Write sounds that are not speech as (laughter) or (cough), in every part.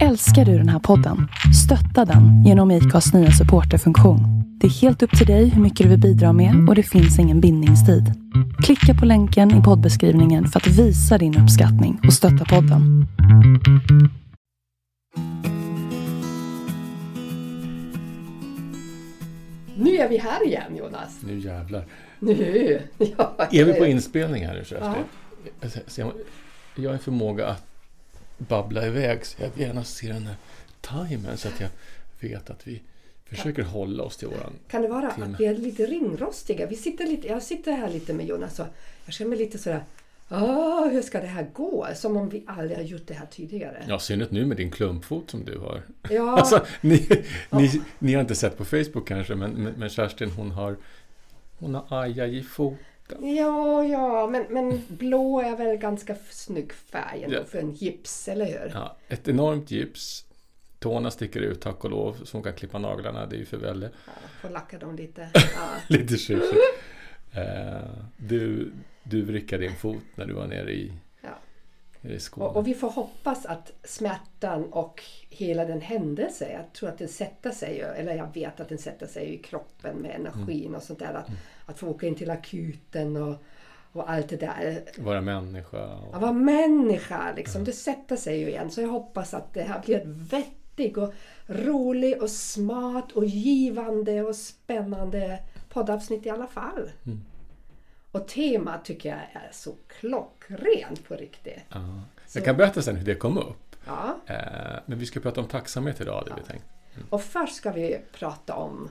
Älskar du den här podden? Stötta den genom IKAs nya supporterfunktion. Det är helt upp till dig hur mycket du vill bidra med och det finns ingen bindningstid. Klicka på länken i poddbeskrivningen för att visa din uppskattning och stötta podden. Nu är vi här igen Jonas. Nu jävlar. Nu! Ja, Är vi på inspelning här nu? Ja. Jag, jag har en förmåga att babbla iväg så jag vill gärna se den här timern så att jag vet att vi försöker hålla oss till våran Kan det vara timme. att vi är lite ringrostiga? Vi sitter lite, jag sitter här lite med Jonas och jag känner mig lite sådär Åh, hur ska det här gå? Som om vi aldrig har gjort det här tidigare. Ja, synnerhet nu med din klumpfot som du har. Ja, (laughs) Alltså, ni, ni, ni har inte sett på Facebook kanske, men, men, Kerstin hon har hon har ajaj i foten. Ja, ja men, men blå är väl ganska snygg färg ändå Ja. för en gips, eller hur? Ja, ett enormt gips. Tårna sticker ut, tack och lov, så hon kan klippa naglarna. Det är ju för väl Ja, får lacka dem lite. (laughs) Ja. Lite tjusigt. Eh, du, du vrickade din fot när du var nere i, Ja. nere i Skåne. Och, och vi får hoppas att smärtan och hela den händelsen, jag tror att den sätter sig, eller jag vet att den sätter sig i kroppen med energin och sånt där. Att, att få åka in till akuten och, och allt det där. Vara människa. Och, Att vara människa, liksom, det sätter sig ju igen. Så jag hoppas att det här blir ett vettig och rolig och smart och givande och spännande poddavsnitt i alla fall. Och temat tycker jag är så klockrent på riktigt. ja. Jag kan berätta sen hur det kom upp. Ja. Eh, men vi ska prata om tacksamhet idag, det vi tänkt. Och först ska vi prata om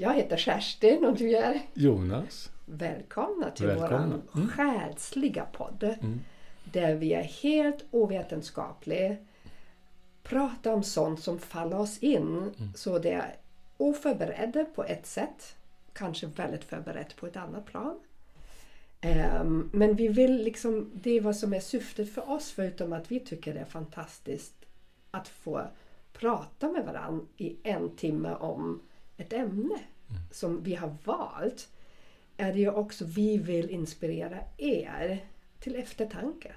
Jag heter Kerstin och du är Jonas. välkomna till Välkomna. vår själsliga podd. Där vi är helt ovetenskapliga. Pratar om sånt som faller oss in. Så det är oförberedda på ett sätt. Kanske väldigt förberett på ett annat plan. Ehm, men vi vill liksom, det är vad som är syftet för oss förutom att vi tycker det är fantastiskt att få prata med varandra i en timme om ett ämne som vi har valt. Är det ju också vi vill inspirera er till eftertanke.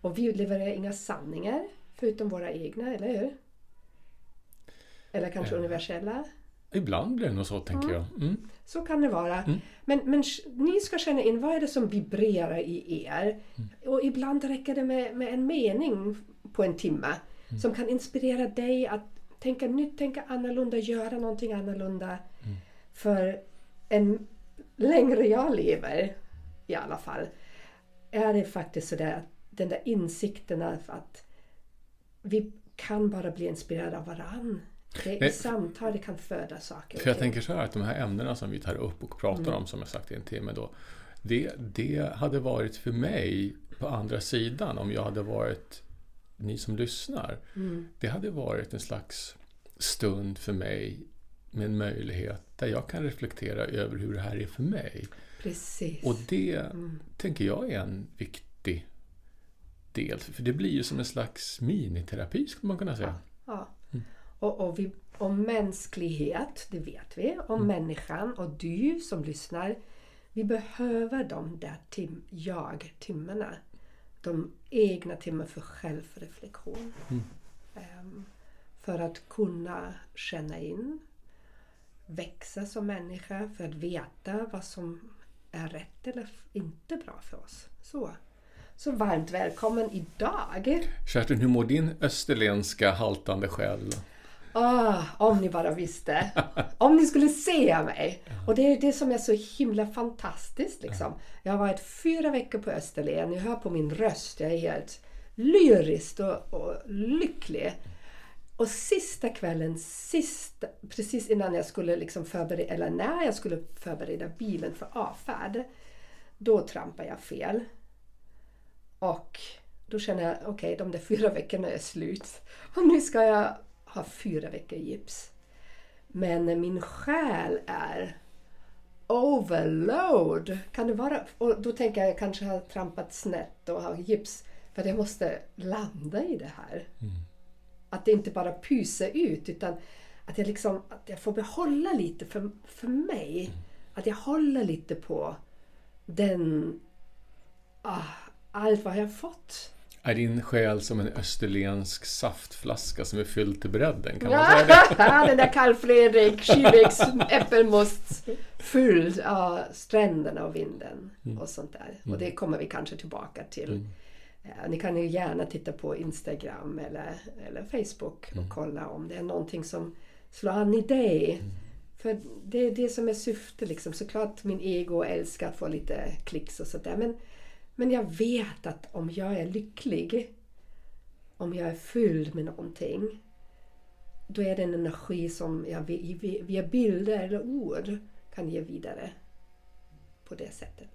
Och vi levererar inga sanningar förutom våra egna, eller hur? Eller kanske Eh. universella? Ibland blir det nog så, tänker jag. Mm. Så kan det vara. Men, men sh- ni ska känna in vad är det som vibrerar i er. Och ibland räcker det med, med en mening på en timme som kan inspirera dig att tänka nytt, tänka annorlunda, göra någonting annorlunda. För en längre jag lever, i alla fall, är det faktiskt sådär att den där insikten att vi kan bara bli inspirerade av varann. Det är Nej, i samtal det kan föda saker. För jag tänker så här att de här ämnena som vi tar upp och pratar om, som jag sagt i en timme då. Det, det hade varit för mig på andra sidan om jag hade varit ni som lyssnar. Det hade varit en slags stund för mig med en möjlighet där jag kan reflektera över hur det här är för mig. Precis. Och det tänker jag är en viktig del. För det blir ju som en slags miniterapi skulle man kunna säga. Ja. Och, och, vi, om mänsklighet, det vet vi. Om människan och du som lyssnar. Vi behöver de där tim, jag-timmarna. De egna timmarna för självreflektion. Ehm, för att kunna känna in, växa som människa, för att veta vad som är rätt eller inte bra för oss. Så, så varmt välkommen idag! Kerstin, hur mår din österlenska haltande själ? Oh, om ni bara visste. Om ni skulle se mig. Och det är det som är så himla fantastiskt. Liksom. Jag har varit fyra veckor på Österlen. Ni hör på min röst. Jag är helt lyrisk och, och lycklig. Och sista kvällen, sista, precis innan jag skulle liksom förbereda, eller när jag skulle förbereda bilen för avfärd. Då trampade jag fel. Och då känner jag, okej, de där fyra veckorna är slut. Och nu ska jag ha fyra veckor gips. Men min själ är overload. Kan det vara? Och då tänker jag, jag kanske har trampat snett och har gips. För att jag måste landa i det här. Att det inte bara pyser ut utan att jag, liksom, att jag får behålla lite för, för mig. Att jag håller lite på den... Ah, allt vad jag har fått. Är din själ som en österlensk saftflaska som är fylld till bredden? Kan man säga det? (laughs) Den där Carl Fredrik Kyviks äppelmust fylld av stränderna och vinden och sånt där. Och det kommer vi kanske tillbaka till. Eh, Ni kan ju gärna titta på Instagram eller, eller Facebook och kolla om det är någonting som slår an i dig. För det är det som är syftet. Liksom. Såklart min ego älskar att få lite klicks och sådär. Men, men jag vet att om jag är lycklig, om jag är fylld med någonting, då är det en energi som jag vi- vi- via bilder eller ord kan ge vidare. På det sättet.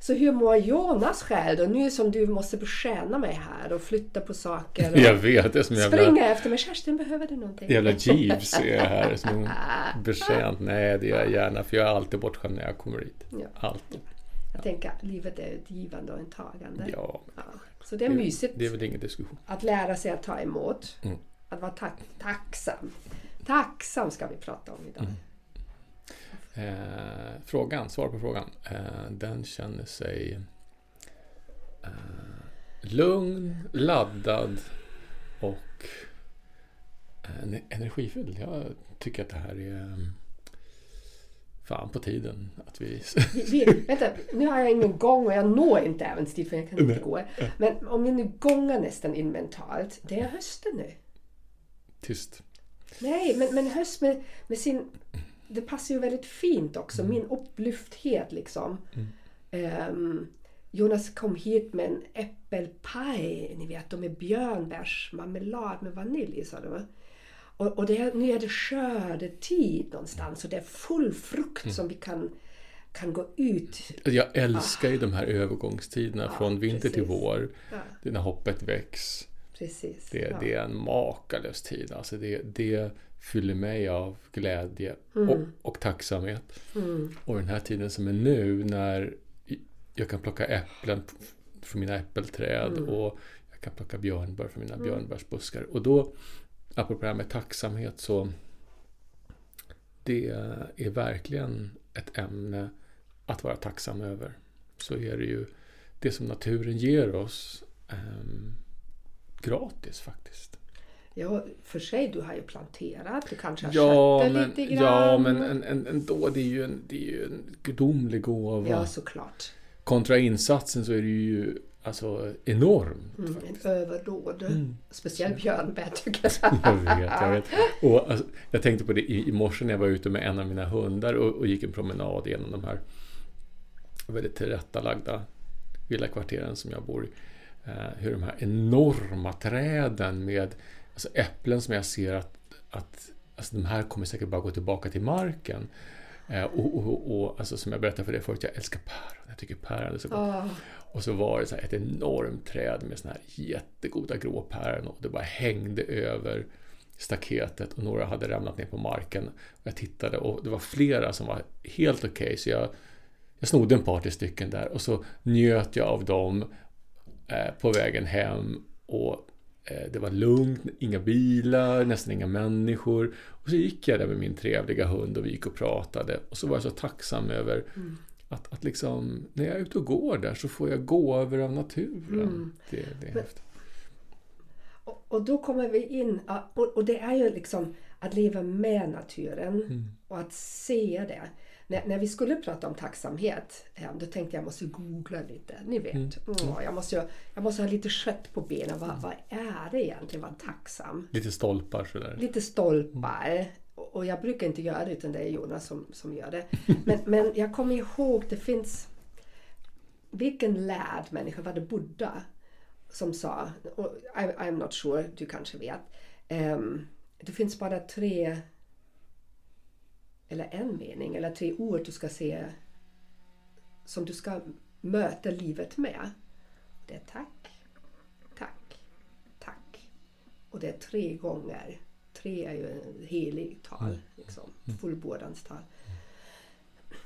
Så hur mår Jonas själv då? Nu som du måste betjäna mig här och flytta på saker. Och Jag vet, det är som jävla, springa efter mig. Kerstin, behöver du någonting? jävla Jeeves är jag här som (laughs) betjänt. Nej, det är jag gärna, för jag är alltid bortskämd när jag kommer hit. Ja. Alltid. Jag tänker att livet är ett givande och en tagande. Ja, Ja. Så det är mysigt det är väl ingen diskussion. att lära sig att ta emot. Mm. Att vara tack, tacksam. Tacksam ska vi prata om idag. Mm. Eh, frågan, svar på frågan. Eh, den känner sig eh, lugn, laddad och eh, en- energifylld. Jag tycker att det här är eh, fan på tiden att vi... Vi, vi, vänta, nu har jag ingen gång och jag når inte även dit för jag kan inte Nej. gå. Men om vi nu gångar nästan in mentalt. Det är hösten nu. Tyst. Nej, men, men höst med, med sin... Det passar ju väldigt fint också. Min upplyfthet liksom. Ehm, Jonas kom hit med en äppelpaj, ni vet, och med björnbärsmarmelad med vanilj, sa du. Och, och det är, nu är det skördetid någonstans och det är full frukt som vi kan, kan gå ut. Jag älskar ju de här övergångstiderna Ja, från vinter till precis. vår. Ja, när hoppet väcks. precis. Det, ja. det är en makalös tid. Alltså det, det fyller mig av glädje Mm. och, och tacksamhet. Och den här tiden som är nu när jag kan plocka äpplen från mina äppelträd Mm. och jag kan plocka björnbär från mina björnbärsbuskar. Och då, apropå det här med tacksamhet, så det är verkligen ett ämne att vara tacksam över. Så är det ju det som naturen ger oss ehm, gratis faktiskt. Ja, för sig, du har ju planterat, du kanske har Ja, skött det men, lite grann. ja, men en, en, ändå, det är ju en, det är ju en gudomlig gåva. Ja, såklart. Kontra insatsen så är det ju alltså enormt. Mm, en överdåd. Speciellt björnbär tycker jag. Jag vet, jag vet. Och alltså, jag tänkte på det i, i morse när jag var ute med en av mina hundar och, och gick en promenad genom de här väldigt tillrättalagda villakvarteren som jag bor i. Eh, hur de här enorma träden med alltså äpplen som jag ser att, att alltså de här kommer säkert bara gå tillbaka till marken. Eh, och, och, och alltså som jag berättade för dig förut, jag älskar päron. Jag tycker päron är så gott. Ja, och så var det så här ett enormt träd med såna här jättegoda gråpäron och det bara hängde över staketet och några hade ramlat ner på marken. Jag tittade och det var flera som var helt okej så jag, jag snodde en par till stycken där och så njöt jag av dem eh, på vägen hem och eh, det var lugnt, inga bilar, nästan inga människor. Och så gick jag där med min trevliga hund och vi gick och pratade och så var jag så tacksam över mm att, att liksom, när jag är ute och går där så får jag gå över av naturen. Det, det är häftigt. och, och då kommer vi in, och, och det är ju liksom att leva med naturen och att se det. När, när vi skulle prata om tacksamhet, eh, då tänkte jag måste googla lite. Ni vet, åh, jag, måste, jag måste ha lite kött på benen. Vad, vad är det egentligen att vara tacksam? Lite stolpar sådär. lite stolpar. Och jag brukar inte göra det utan det är Jonas som, som gör det. Men, men jag kommer ihåg, det finns... Vilken lärd människa var det Buddha som sa, och I, I'm not sure, du kanske vet. Um, det finns bara tre, eller en mening, eller tre ord du ska se som du ska möta livet med. Det är tack, tack, tack. Och det är tre gånger. Tre är ju en helig tal, liksom. fullbordans tal.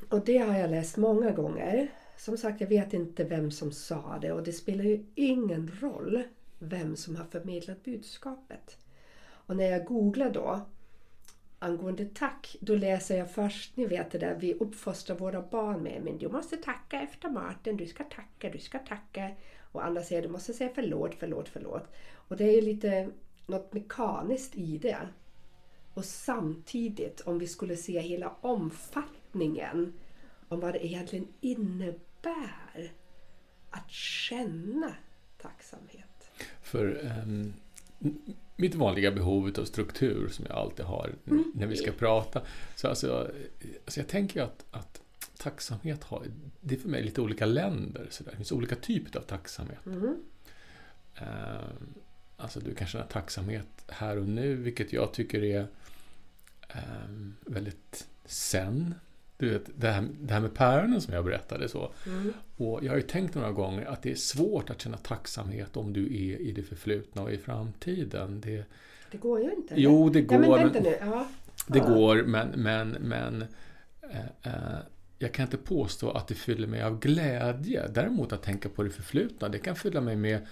Och det har jag läst många gånger. Som sagt, jag vet inte vem som sa det och det spelar ju ingen roll vem som har förmedlat budskapet. Och när jag googlar då angående tack, då läser jag först, ni vet det där vi uppfostrar våra barn med, men du måste tacka efter maten, du ska tacka, du ska tacka. Och andra säger du måste säga förlåt, förlåt, förlåt. Och det är lite något mekaniskt i det. Och samtidigt om vi skulle se hela omfattningen om vad det egentligen innebär att känna tacksamhet. För um, mitt vanliga behov av struktur som jag alltid har mm. när vi ska prata. Så alltså, alltså jag tänker att, att tacksamhet har, det är för mig lite olika länder. Så där. Det finns olika typer av tacksamhet. Mm. Uh, alltså du kan känna tacksamhet här och nu, vilket jag tycker är um, väldigt sen. Du vet, det här, det här med päronen som jag berättade. så. Mm. Och jag har ju tänkt några gånger att det är svårt att känna tacksamhet om du är i det förflutna och i framtiden. Det, det går ju inte. Jo, det går. Ja, men vänta nu. Ja. Det ja. går, men, men, men äh, äh, jag kan inte påstå att det fyller mig av glädje. Däremot att tänka på det förflutna, det kan fylla mig med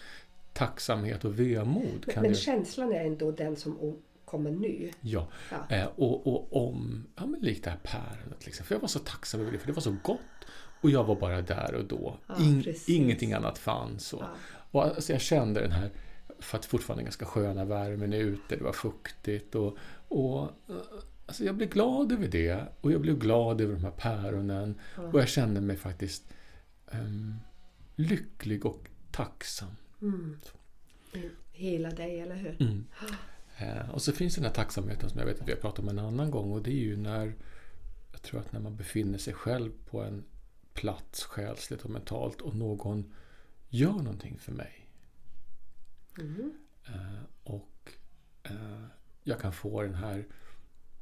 tacksamhet och vemod. Men, men känslan är ändå den som kommer nu. Ja, ja. Eh, och, och om, ja men likt det här päronet liksom. För jag var så tacksam över det, för det var så gott. Och jag var bara där och då. Ja, In, ingenting annat fanns. Och, ja. och alltså jag kände den här, för att fortfarande ganska sköna värmen ute, det var fuktigt. Och, och alltså jag blev glad över det. Och jag blev glad över de här päronen. Och jag kände mig faktiskt um, lycklig och tacksam. Mm. Hela dig, eller hur? Mm. Eh, och så finns den här tacksamheten som jag vet att vi har pratat om en annan gång och det är ju när jag tror att när man befinner sig själv på en plats själsligt och mentalt och någon gör någonting för mig. Mm. Eh, och eh, jag kan få den här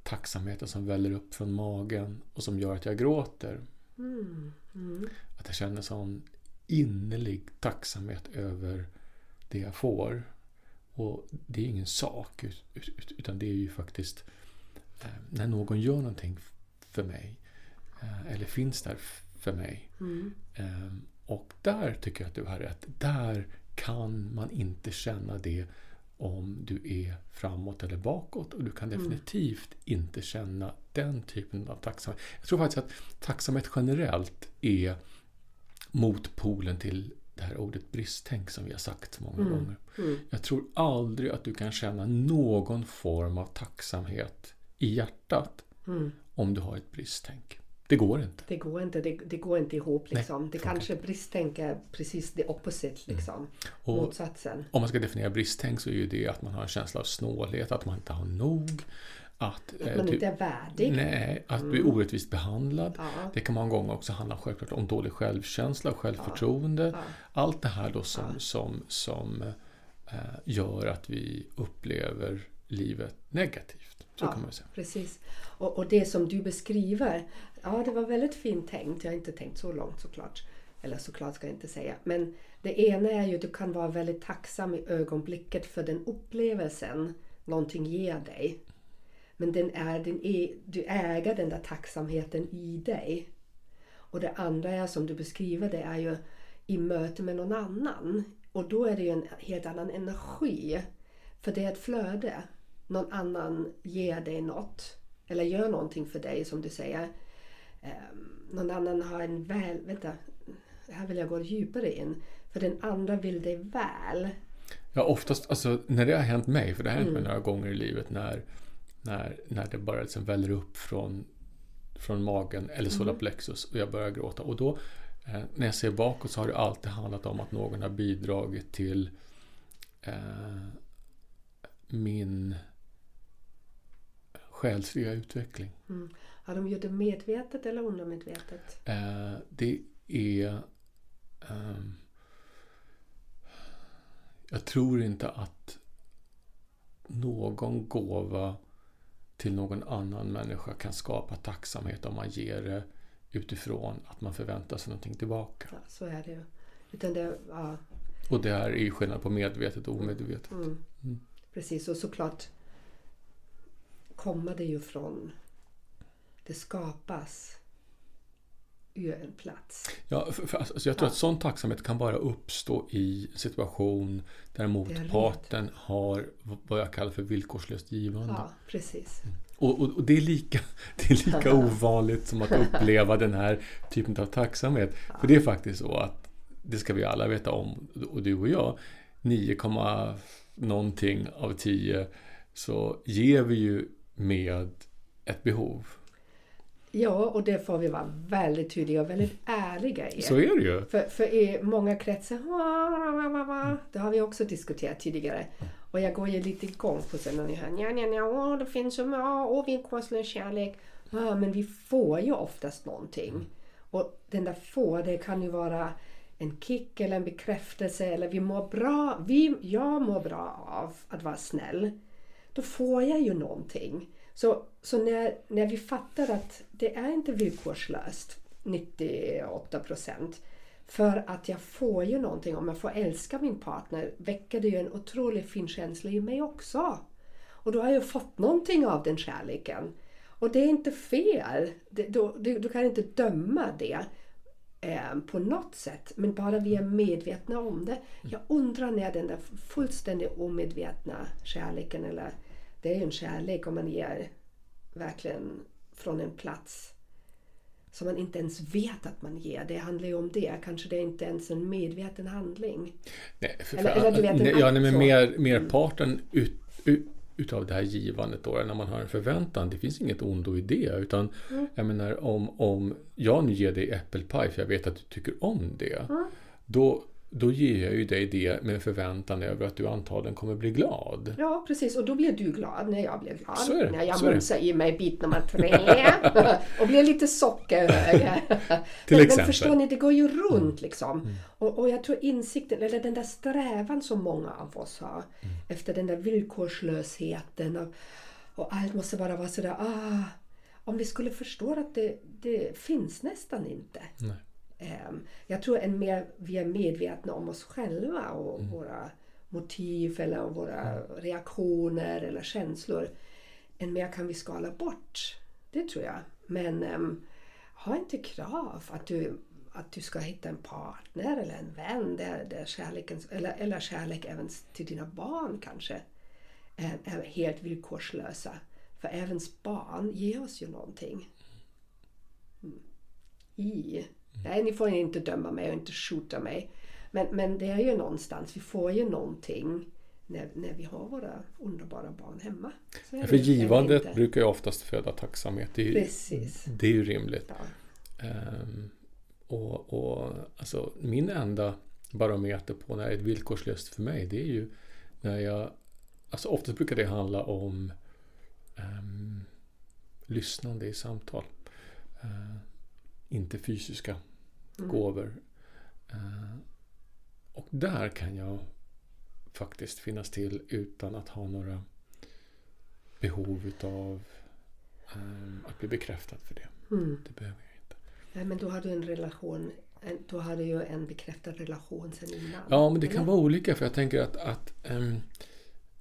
tacksamheten som väller upp från magen och som gör att jag gråter. Mm. Mm. Att jag känner sån innerlig tacksamhet över det jag får. Och det är ingen sak, utan det är ju faktiskt eh, när någon gör någonting för mig, eh, eller finns där för mig. Mm. Ehm, och där tycker jag att du har rätt. Där kan man inte känna det om du är framåt eller bakåt. Och du kan mm. definitivt mm. inte känna den typen av tacksamhet. Jag tror faktiskt att tacksamhet generellt är motpolen till det här ordet bristtänk som vi har sagt så många mm. gånger. Mm. Jag tror aldrig att du kan känna någon form av tacksamhet i hjärtat mm. om du har ett bristtänk. Det går inte. Det går inte, det, det går inte ihop. Liksom. Nej, det kanske bristtänk är precis det opposite, mm. liksom. Och motsatsen. Om man ska definiera bristtänk så är ju det att man har en känsla av snålhet, att man inte har nog. Att, att man eh, inte är värdig. Nej, att mm. du är orättvist behandlad. Ja. Det kan många gånger också handla självklart om dålig självkänsla och självförtroende. Ja. Allt det här då som, som, som äh, gör att vi upplever livet negativt. Så kan man säga. Precis. Och, och det som du beskriver, ja det var väldigt fint tänkt. Jag har inte tänkt så långt såklart. Eller såklart ska jag inte säga. Men det ena är ju att du kan vara väldigt tacksam i ögonblicket för den upplevelsen någonting ger dig. Men den är din, e, du äger den där tacksamheten i dig. Och det andra är som du beskriver det är ju i möte med någon annan. Och då är det ju en helt annan energi. För det är ett flöde. Någon annan ger dig något. Eller gör någonting för dig som du säger. Um, någon annan har en väl... Vänta, här vill jag gå djupare in. För den andra vill dig väl. Ja, oftast, alltså när det har hänt mig, för det har hänt mm. mig några gånger i livet när när, när det bara liksom väller upp från, från magen eller solarplexus och jag börjar gråta. Och då eh, när jag ser bakåt så har det alltid handlat om att någon har bidragit till eh, min själsliga utveckling. Mm. Har de gjort det medvetet eller undermedvetet? Eh, det är... Eh, jag tror inte att någon gåva till någon annan människa kan skapa tacksamhet om man ger det utifrån att man förväntar sig någonting tillbaka. Ja, så är det ju. Utan det, ja. Och det här är ju skillnad på medvetet och omedvetet. Mm. Mm. Precis, och såklart kommer det ju från... Det skapas ur en plats. Ja, för, för, alltså jag tror ja. att sån tacksamhet kan bara uppstå i en situation där motparten har vad jag kallar för villkorslöst givande. Ja, precis. Mm. Och, och, och, det är lika, (laughs) det är lika (laughs) ovanligt som att uppleva den här typen av tacksamhet. Ja. För det är faktiskt så att det ska vi alla veta om, och du och jag, 9, någonting av 10 så ger vi ju med ett behov. Ja, och det får vi vara väldigt tydliga och väldigt ärliga i. Så är det ju. För, för i många kretsar, det har vi också diskuterat tidigare. Och jag går ju lite igång på sen när ni hör ja, ja, ja, det finns så ovillkorslös kärlek. Ja, men vi får ju oftast någonting. Och den där få, det kan ju vara en kick eller en bekräftelse eller vi mår bra. Vi, jag mår bra av att vara snäll. Då får jag ju någonting. Så, så när, när vi fattar att det är inte villkorslöst 98 procent för att jag får ju någonting. Om jag får älska min partner väcker det ju en otroligt fin känsla i mig också. Och då har jag fått någonting av den kärleken. Och det är inte fel. Det, då, du, du, kan inte döma det eh, på något sätt. Men bara vi är medvetna om det. Jag undrar när den där fullständigt omedvetna kärleken, eller det är en kärlek om man ger verkligen från en plats som man inte ens vet att man ger. Det handlar ju om det. Kanske det är inte ens en medveten handling. Nej, för, eller, eller du vet, nej, ja, nej, men mer, merparten ut, ut, utav det här givandet då, när man har en förväntan, det finns inget ondo i det. Utan mm. jag menar om, om jag nu ger dig äppelpaj för jag vet att du tycker om det. Mm. Då, då ger jag ju dig det med förväntan över att du antagligen kommer bli glad. Ja, precis. Och då blir du glad när jag blir glad. Så är det, när jag mumsar i mig bit nummer tre (laughs) och blir lite sockerhög. (laughs) Till men, exempel. men förstår ni, det går ju runt mm. liksom. Mm. Och, och, jag tror insikten, eller den där strävan som många av oss har mm. efter den där villkorslösheten och, och allt måste bara vara sådär, ah, om vi skulle förstå att det, det finns nästan inte. Nej. Ehm, jag tror än mer vi är medvetna om oss själva och mm. våra motiv eller våra mm. reaktioner eller känslor. Än mer kan vi skala bort. Det tror jag. Men um, ha inte krav att du, att du ska hitta en partner eller en vän där, där kärleken, eller, eller kärlek även till dina barn kanske är, är helt villkorslösa. För även barn ger oss ju någonting. Mm. I Nej, ni får inte döma mig och inte skjuta mig. Men, men det är ju någonstans, vi får ju någonting när, när vi har våra underbara barn hemma. Ja, för givandet brukar ju oftast föda tacksamhet. Det är ju, Precis. Det är ju rimligt. Ja. Um, och, och alltså, min enda barometer på när det är villkorslöst för mig, det är ju när jag... Alltså oftast brukar det handla om um, lyssnande i samtal. Uh, inte fysiska mm. gåvor. Uh, och där kan jag faktiskt finnas till utan att ha några behov utav um, att bli bekräftad för det. Mm. Det behöver jag inte. Nej, men då har du en relation då har du ju en bekräftad relation sen innan. Ja, men det eller? kan vara olika för jag tänker att, att um,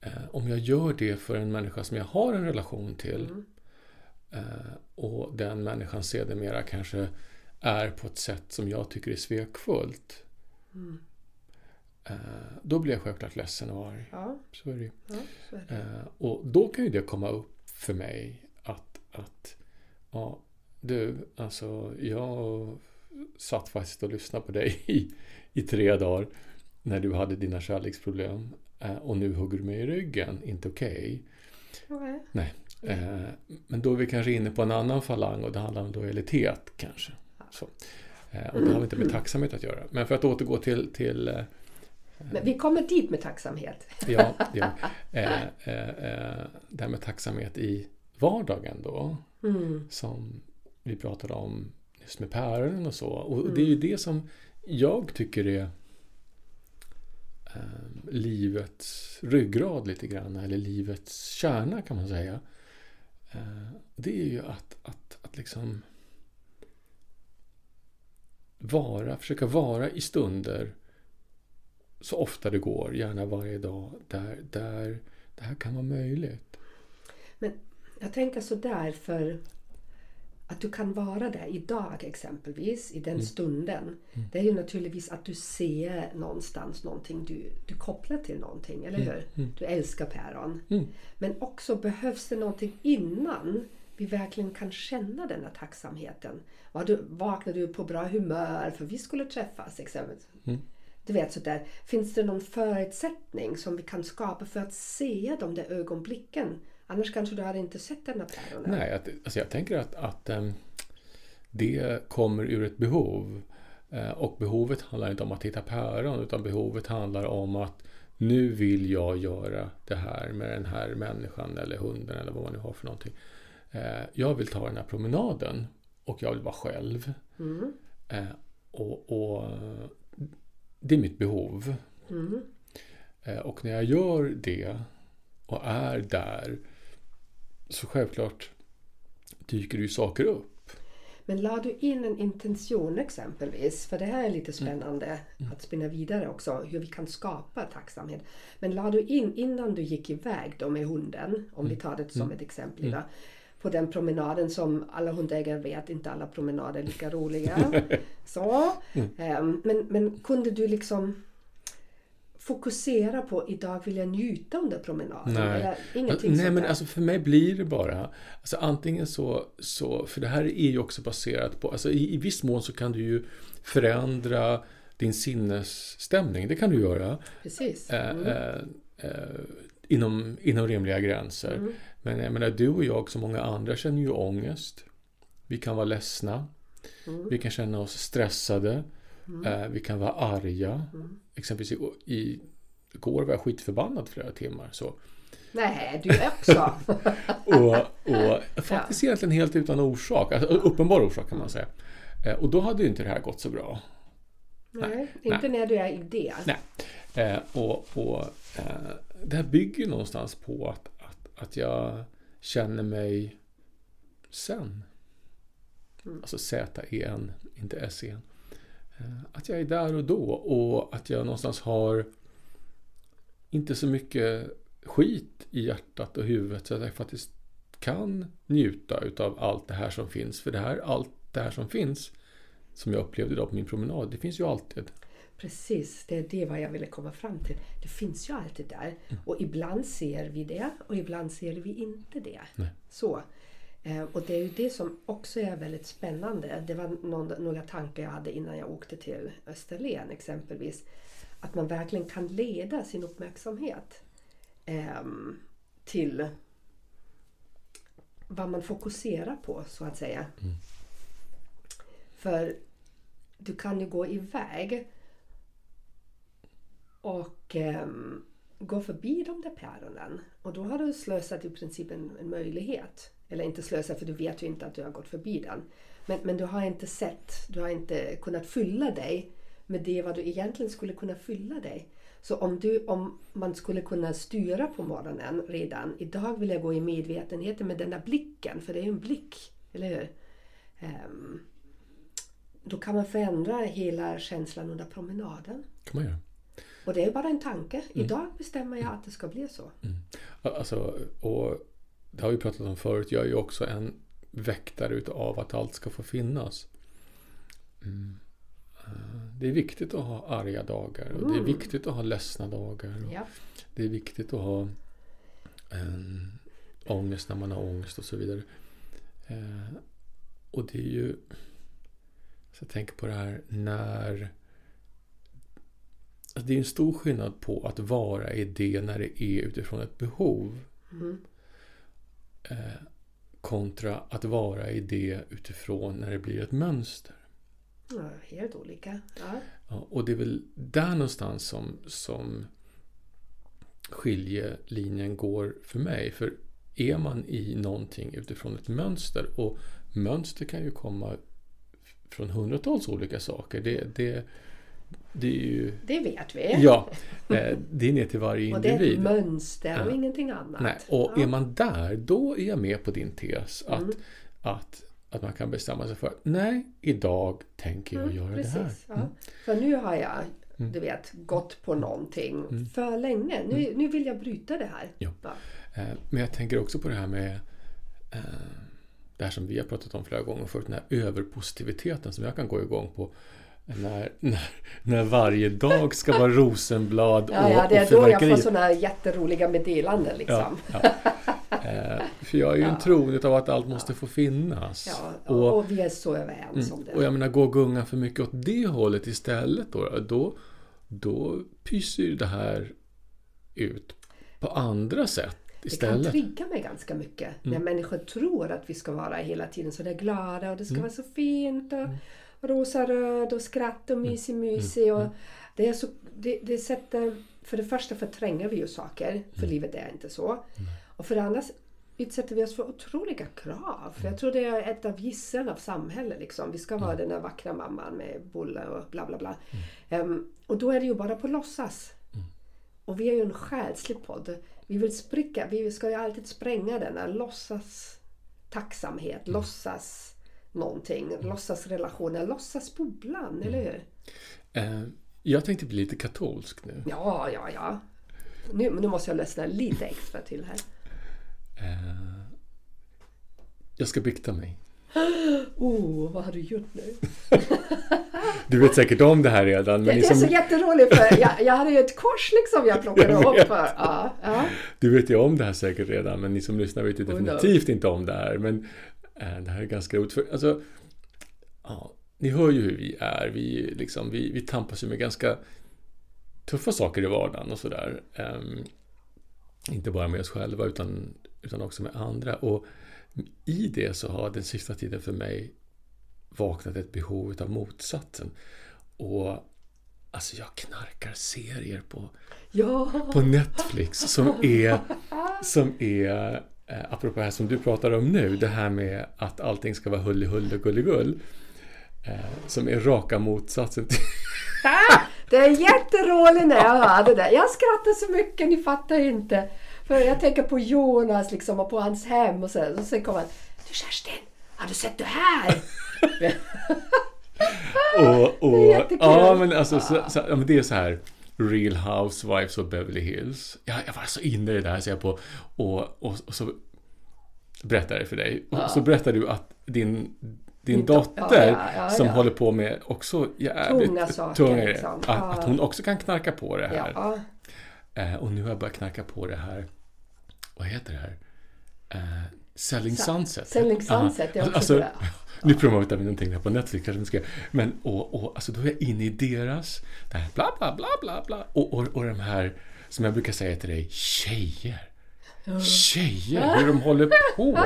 uh, om jag gör det för en människa som jag har en relation till mm. Uh, och den människan sedermera kanske är på ett sätt som jag tycker är svekfullt. Mm. Eh, då blir jag självklart ledsen och arg. Ja. Så är det. Ja, är det. Eh, och då kan ju det komma upp för mig att, att ja, du, alltså jag satt faktiskt och lyssnade på dig i, i tre dagar när du hade dina kärleksproblem eh, och nu hugger du mig i ryggen. Inte okej. Okay. Okay. Nej. Men då är vi kanske inne på en annan falang och det handlar om lojalitet kanske. Så. Eh, och det har inte med tacksamhet att göra. Men för att återgå till... till eh, men vi kommer dit med tacksamhet. ja, (laughs) ja. Eh, eh, det här med tacksamhet i vardagen då. Mm. Som vi pratade om just med päronen och så. Och mm. det är ju det som jag tycker är eh, livets ryggrad lite grann. Eller livets kärna kan man säga. Eh, det är ju att, att, att liksom vara, försöka vara i stunder så ofta det går, gärna varje dag, där, där det här kan vara möjligt. Men jag tänker sådär för att du kan vara där idag exempelvis, i den mm. stunden. Mm. Det är ju naturligtvis att du ser någonstans någonting, du, du kopplar till någonting, eller mm. hur? Mm. Du älskar päron. Mm. Men också behövs det någonting innan vi verkligen kan känna den här tacksamheten. Var du, vaknar du på bra humör för vi skulle träffas exempelvis? Du vet sådär. Finns det någon förutsättning som vi kan skapa för att se de där ögonblicken? Annars kanske du hade inte sett den här päronen. Nej, att, alltså jag tänker att, att um, det kommer ur ett behov. Uh, och behovet handlar inte om att hitta päron utan behovet handlar om att nu vill jag göra det här med den här människan eller hunden eller vad man nu har för någonting. Uh, jag vill ta den här promenaden och jag vill vara själv. Mm. Uh, och, och, det är mitt behov. Mm. och när jag gör det och är där så självklart dyker det ju saker upp. Men la du in en intention exempelvis, för det här är lite Mm. spännande att spinna vidare också, hur vi kan skapa tacksamhet. Men la du in innan du gick iväg då med hunden, om vi tar det som ett exempel idag, på den promenaden som alla hundägare vet, inte alla promenader är lika roliga. (laughs) Så. Ehm, Men, men kunde du liksom fokusera på idag vill jag njuta under promenaden? Nej. Eller ingenting Nej, men alltså för mig blir det bara alltså antingen så, så för det här är ju också baserat på, alltså i, i viss mån så kan du ju förändra din sinnesstämning, det kan du göra Precis. eh, Mm. eh, eh, inom, inom rimliga gränser. Mm. Men jag menar, du och jag som många andra känner ju ångest. Vi kan vara ledsna. Mm. Vi kan känna oss stressade. Eh, vi kan vara arga. Mm. Exempelvis i, i igår var jag skitförbannad flera timmar. Så. Nej, du också. (laughs) Och, och faktiskt egentligen helt utan orsak. Alltså, uppenbar orsak kan man säga. Eh, och då hade ju inte det här gått så bra. Nej, inte när du är i det. Nej. Eh, och och eh, det här bygger ju någonstans på att, att, att jag känner mig sen. Mm. Alltså Z-E-N, inte S-E-N. Eh, att jag är där och då och att jag någonstans har inte så mycket skit i hjärtat och huvudet så att jag faktiskt kan njuta utav allt det här som finns. För det här, allt det här som finns som jag upplevde idag på min promenad, det finns ju alltid. Precis, det är det vad jag ville komma fram till. Det finns ju alltid där. Mm. Och ibland ser vi det och ibland ser vi inte det. Nej. Så. Eh, och det är ju det som också är väldigt spännande. Det var någon, några tankar jag hade innan jag åkte till Österlen exempelvis. Att man verkligen kan leda sin uppmärksamhet ehm, till vad man fokuserar på så att säga. Mm. För du kan ju gå iväg och ehm, gå förbi de där päronen. Och då har du slösat i princip en, en möjlighet. Eller inte slösat för du vet ju inte att du har gått förbi den. Men, men du har inte sett, du har inte kunnat fylla dig med det vad du egentligen skulle kunna fylla dig. Så om, du, om man skulle kunna styra på morgonen redan. Idag vill jag gå i medvetenheten med den där blicken, för det är ju en blick, eller hur? Ehm, då kan man förändra hela känslan under promenaden. kan man göra. Och det är bara en tanke. Idag bestämmer jag att det ska bli så. Alltså, och det har vi pratat om förut. Jag är ju också en väktare utav att allt ska få finnas. Mm. Eh, Det är viktigt att ha arga dagar och det är Mm. viktigt att ha ledsna dagar. Ja. Det är viktigt att ha en ångest när man har ångest och så vidare. Eh, och det är ju... Så jag tänker på det här när... Alltså det är en stor skillnad på att vara i det när det är utifrån ett behov. Mm. Eh, kontra att vara i det utifrån när det blir ett mönster. ja helt olika. Ja. Ja, och det är väl där någonstans som, som skiljelinjen går för mig. För är man i någonting utifrån ett mönster och mönster kan ju komma från hundratals olika saker. Det, det, det ju... Det vet vi. Ja, eh, det är ner till varje och det är ett individ. mönster och Ja. ingenting annat. Nej, och ja. är man där, då är jag med på din tes. Att, Mm. att, att man kan bestämma sig för att nej, idag tänker jag Mm, göra precis, det här. Ja. Mm. För nu har jag, Mm. du vet, gått på någonting Mm. för länge. Nu, nu vill jag bryta det här. Ja. Ja. Eh, Men jag tänker också på det här med eh, det här som vi har pratat om flera gånger förut, den här överpositiviteten som jag kan gå igång på. När, när, när varje dag ska vara rosenblad och, Ja, ja, det och är då jag får sådana här jätteroliga meddelanden liksom. Ja, ja. Eh, för jag är ju Ja. en troende av att allt måste få finnas. Ja, och, och, vi är så överens om det. och jag menar, gå gungan för mycket åt det hållet istället då, då, då pyser ju det här ut på andra sätt Det kan istället. trigga mig ganska mycket när människor tror att vi ska vara hela tiden så där glada och det ska vara så fint och rosa-röd och skratt och mysig-mysig. Och det, är så, det, det sätter, för det första förtränger vi ju saker, för livet är inte så. Och för det andra utsätter vi oss för otroliga krav. För jag tror det är ett av gisslen av samhället. Liksom. Vi ska vara den där vackra mamman med bulle och bla bla bla. Ehm, och då är det ju bara på låtsas. Och vi är ju en själslig podd. Vi vill spricka, vi ska ju alltid spränga den där låtsas tacksamhet, låtsas någonting, låtsas relationer, låtsas bubblan, eller hur? Eh, jag tänkte bli lite katolsk nu. Ja, ja, ja. Nu, nu måste jag lyssna lite extra till här. Eh, jag ska bikta mig. (gasps) Oh, vad har du gjort nu? (laughs) Du vet säkert om det här redan. Men Det, det är så jätteroligt för jag, jag hade ju ett kors liksom jag (laughs) plockade Jag upp. För, ja, ja. Du vet ju om det här säkert redan, men ni som lyssnar vet ju Oh, no. definitivt inte om det här. Men det här är ganska roligt. För, alltså, ja, ni hör ju hur vi är. Vi, liksom, vi, vi tampas ju med ganska tuffa saker i vardagen och sådär. Ehm, inte bara med oss själva utan, utan också med andra. Och i det så har den sista tiden för mig vaknat ett behov av motsatsen. Och alltså jag knarkar serier på ja. på Netflix som är, som är eh, apropå det här som du pratar om nu, det här med att allting ska vara hulli hulle gulligull. Eh, som är raka motsatsen till... (laughs) Det är jätteroligt när jag hör det där. Jag skrattar så mycket, ni fattar inte. För jag tänker på Jonas liksom och på hans hem och så. Och sen kommer han. Du Kerstin, har du sett det här? (laughs) Och, och, Det är jättekul. ja, men alltså, så, så, ja, men det är så här Real Housewives of Beverly Hills. Jag, jag var så inne i det där, så jag på, och, och, och så berättar jag för dig. Och så berättar du att din, din dotter ja, ja, ja, som ja. håller på med också jävligt Tunga saker, tunga liksom. att, Ja. att hon också kan knarka på det här. Ja. Eh, och nu har jag börjat knacka på det här. Vad heter det här? Eh, Selling Sa- Sunset. Selling Sunset, är också alltså, bra. Nu promotar vi någonting här på Netflix kanske ska. Men och, och, alltså då är jag inne i deras, det här bla bla bla bla bla. Och, och, och de här, som jag brukar säga till dig, tjejer. Tjejer, hur de håller på.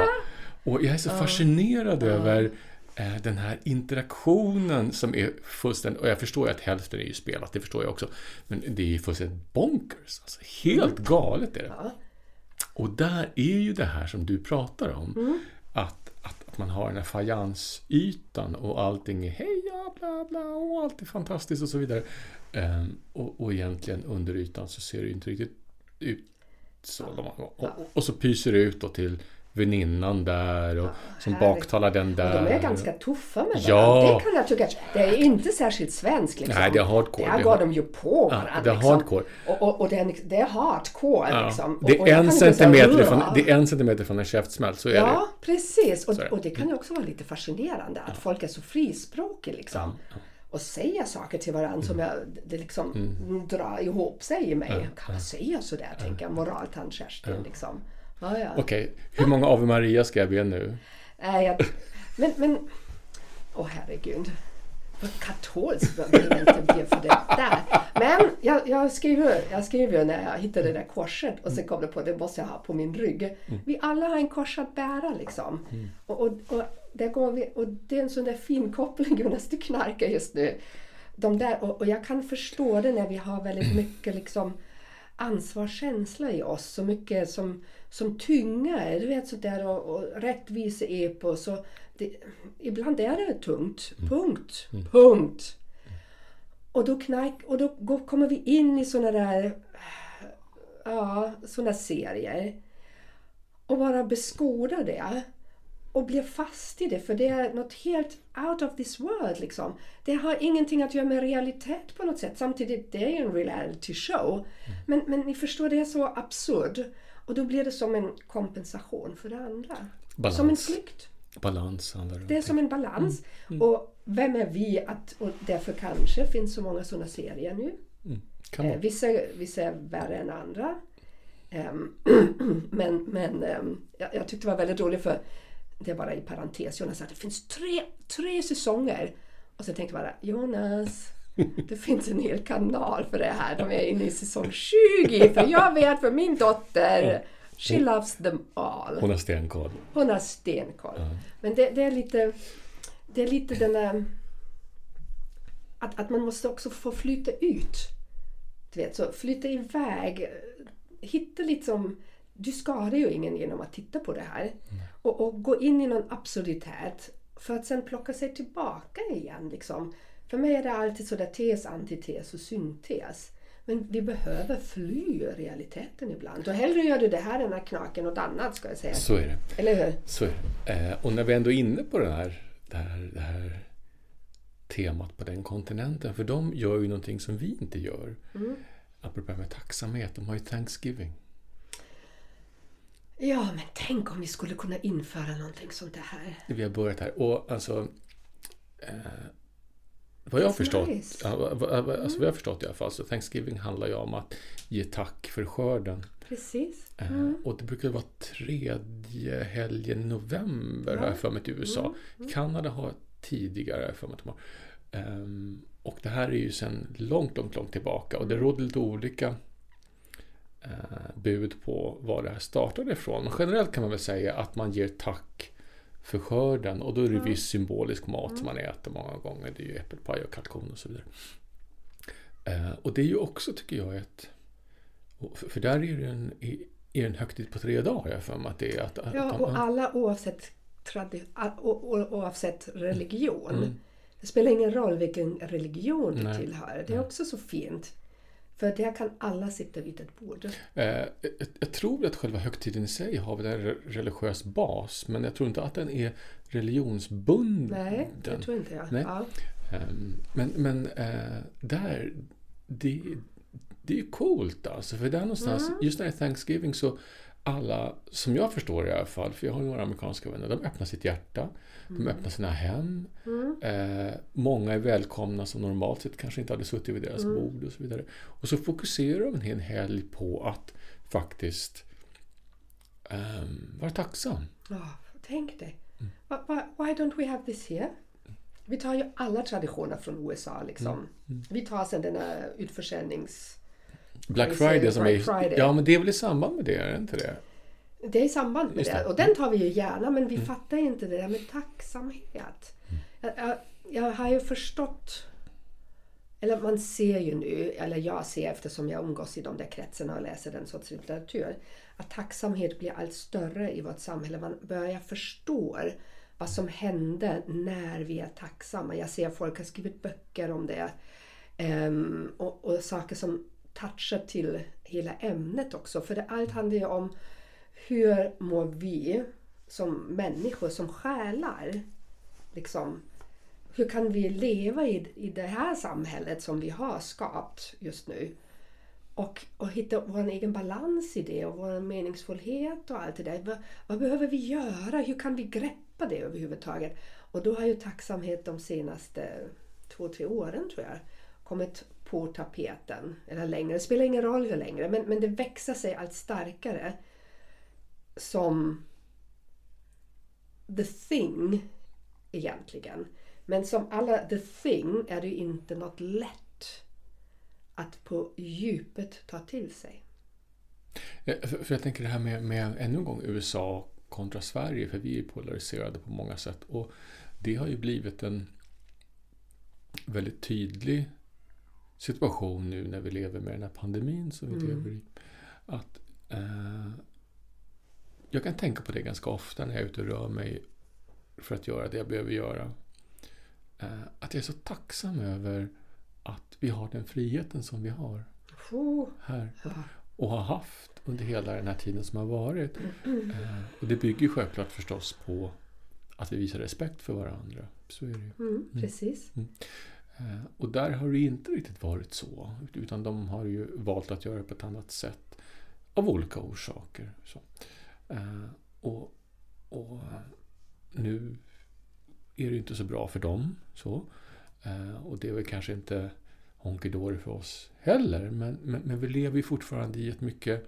Och jag är så fascinerad över eh, den här interaktionen som är fullständigt, och jag förstår ju att hälften är ju spelat, det förstår jag också. Men det är ju fullständigt bonkers. Alltså, helt galet är det. Och där är ju det här som du pratar om. Mm. Att, att, att man har den här fajansytan och allting är heja, bla bla, och allt är fantastiskt och så vidare. Ehm, och, och egentligen under ytan så ser det ju inte riktigt ut så. Och, och, och så pyser det ut då till väninnan där och som härligt. baktalar den Och där. de är ganska tuffa med varandra. Ja. Det kan jag tycka. Det är inte särskilt svenskt. Liksom. Nej, det är hardcore. Där Det är går de ju på Ja, varandra. det är liksom. hardcore. Och, och, och det, är, det är hardcore. Ja, Liksom. det, Och- och är en säga, centimeter från, det är en centimeter från en käftsmäll, så är det. Ja, precis. Och, det. och det kan ju också vara lite fascinerande att folk är så frispråkiga liksom. Och säger saker till varandra som jag, det liksom drar ihop sig i mig. Kan man säga sådär, tänker jag. Moraltant Kerstin liksom. Ja, ja. Okej, hur många Ave Maria ska jag be nu? Nej, jag, men, men... Åh herregud. Vad katolsk man vill inte bli för det där. Men jag, jag skriver jag skriver när jag hittade det där korset och sen kom det på det måste jag ha på min rygg. Vi alla har en kors att bära liksom. Och, och, och, där går vi, och det är en sån där fin koppling Jonas, du knarkar just nu. De där, och, och jag kan förstå det när vi har väldigt mycket liksom ansvarskänsla i oss. Så mycket som, som tynger. Du vet sådär och, och rättviseepos. Och det, ibland är det tungt. Punkt. Punkt. Och då, knark, och då går, kommer vi in i såna där ja, såna serier. Och bara beskåda det. Och bli fast i det. För det är något helt out of this world. Liksom. Det har ingenting att göra med realitet på något sätt. Samtidigt, det är ju en reality show. Men, men ni förstår, det är så absurd. Och då blir det som en kompensation för det andra. Balans. Som en flykt. Balans handlar det. Det är som en balans. Och vem är vi att... Och därför kanske finns så många sådana serier nu. Kan Eh, vissa, vissa är värre än andra. Ehm, (clears throat) men men ehm, jag, jag tyckte det var väldigt roligt för det är bara i parentes. Jonas sa att det finns tre, tre säsonger. Och så tänkte jag bara Jonas, det finns en hel kanal för det här. De är inne i säsong 20. För jag vet för min dotter, she loves them all. Hon har stenkoll. Hon har stenkoll. Men det, det är lite det är lite den där att, att man måste också få flyta ut. Du vet, så flytta iväg. Hitta lite som... Du skadar ju ingen genom att titta på det här. Och, och gå in i någon absoluthet för att sen plocka sig tillbaka igen. Liksom. För mig är det alltid så där tes, antites och syntes. Men vi behöver fly realiteten ibland. Och hellre gör du det här än att knaka något annat ska jag säga. Så är det. Eller hur? Så är det. Eh, och när vi ändå är inne på den här, det, här, det här temat på den kontinenten, för de gör ju någonting som vi inte gör. Mm. Apropå med tacksamhet, de har ju Thanksgiving. Ja, men tänk om vi skulle kunna införa någonting sånt här. Vi har börjat här. Och alltså... Eh, vad jag har förstått, nice. alltså vad jag har förstått i alla fall, så Thanksgiving handlar ju om att ge tack för skörden. Precis. Mm. och det brukar vara tredje helgen i november, ja. har jag för mig, i USA. Mm. Mm. Kanada har tidigare, för mig att de har. Um, och det här är ju sedan långt, långt, långt tillbaka och det råder lite olika bud på var det här startade ifrån. Generellt kan man väl säga att man ger tack för skörden och då är det mm. viss symbolisk mat mm. som man äter många gånger. Det är ju äppelpaj och kalkon och så vidare. Uh, och det är ju också, tycker jag, ett... För där är det en, är en högtid på tre dagar, jag för mig att det är. Att, ja, att, och alla oavsett, oavsett religion mm det spelar ingen roll vilken religion du tillhör. Det är också så fint. För där kan alla sitta vid ett bord. Eh, jag, jag, tror att själva högtiden i sig har en religiös bas, men jag tror inte att den är religionsbunden. Nej, det tror inte jag. Nej. Ja. Um, men men uh, där, det, det är coolt alltså. För där någonstans, mm. just när det är Thanksgiving så alla, som jag förstår i alla fall, för jag har några amerikanska vänner, de öppnar sitt hjärta. De öppnar sina hem. Mm. Eh, många är välkomna som normalt sett kanske inte hade suttit vid deras mm. bord och så vidare. Och så fokuserar de en hel helg på att faktiskt um, vara tacksam. Oh, tänk dig. Mm. Why, why don't we have this here? Vi tar ju alla traditioner från USA. Liksom. Mm. Mm. Vi tar sen den här utförsäljnings... Black Friday som Black är... Friday. Ja, men det är väl i samband med det, är det inte det? Det är i samband med det. det. Och den tar vi ju gärna men vi mm. fattar inte det där med tacksamhet. Mm. Jag, jag, jag, har ju förstått eller man ser ju nu, eller jag ser eftersom jag umgås i de där kretsarna och läser den sorts litteratur, att tacksamhet blir allt större i vårt samhälle. Man börjar förstå vad som händer när vi är tacksamma. Jag ser att folk har skrivit böcker om det. Um, och, och, saker som toucha till hela ämnet också. För det, allt handlar ju om hur mår vi som människor, som själar? Liksom, hur kan vi leva i, i det här samhället som vi har skapat just nu? Och, och hitta vår egen balans i det och vår meningsfullhet och allt det där. Vad, vad, behöver vi göra? Hur kan vi greppa det överhuvudtaget? Och då har ju tacksamhet de senaste två, tre åren tror jag kommit på tapeten. Eller längre, det spelar ingen roll hur länge, men, men det växer sig allt starkare som the thing egentligen. Men som alla the thing är det ju inte något lätt att på djupet ta till sig. För jag tänker det här med, med ännu en gång USA kontra Sverige, för vi är polariserade på många sätt. Och det har ju blivit en väldigt tydlig situation nu när vi lever med den här pandemin som vi mm. lever i. Att eh, jag kan tänka på det ganska ofta när jag är ute och rör mig för att göra det jag behöver göra. Eh, att jag är så tacksam över att vi har den friheten som vi har här. Och har haft under hela den här tiden som har varit. Eh, och det bygger självklart förstås på att vi visar respekt för varandra. Så är det ju. Mm, mm. precis. Mm. Mm. Och där har det inte riktigt varit så. Utan de har ju valt att göra det på ett annat sätt. Av olika orsaker. Så. Uh, och, och nu är det inte så bra för dem. Så. Uh, och det är väl kanske inte honky för oss heller. Men, men, men, vi lever ju fortfarande i ett mycket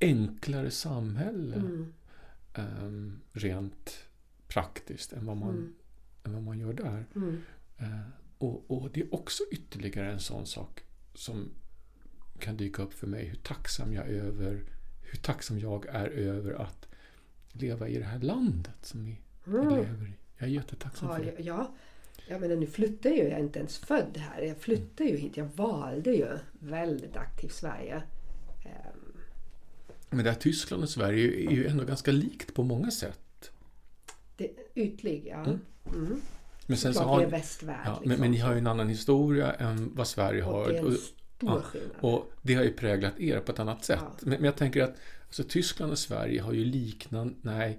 enklare samhälle Mm. ehm, rent praktiskt än vad man, Mm. än vad man gör där. Mm. Eh, och, och det är också ytterligare en sån sak som kan dyka upp för mig. Hur tacksam jag över hur tacksam jag är över att leva i det här landet som vi, Mm. lever i. Jag är jättetacksam Ja, för det. ja. Jag menar, nu flyttade ju, jag är inte ens född här. Jag flyttade ju hit. Jag valde ju väldigt aktivt Sverige. Ehm, Men det här Tyskland och Sverige är ju ändå ganska likt på många sätt. det, ytlig, ja. Mm. Mm. Men sen så har vi är västvärld. ja, liksom. men, men ni har ju en annan historia än vad Sverige har. Och det är en Och, stor ja, skillnad. och det har ju präglat er på ett annat sätt. Ja. Men, men jag tänker att alltså, Tyskland och Sverige har ju liknande, nej,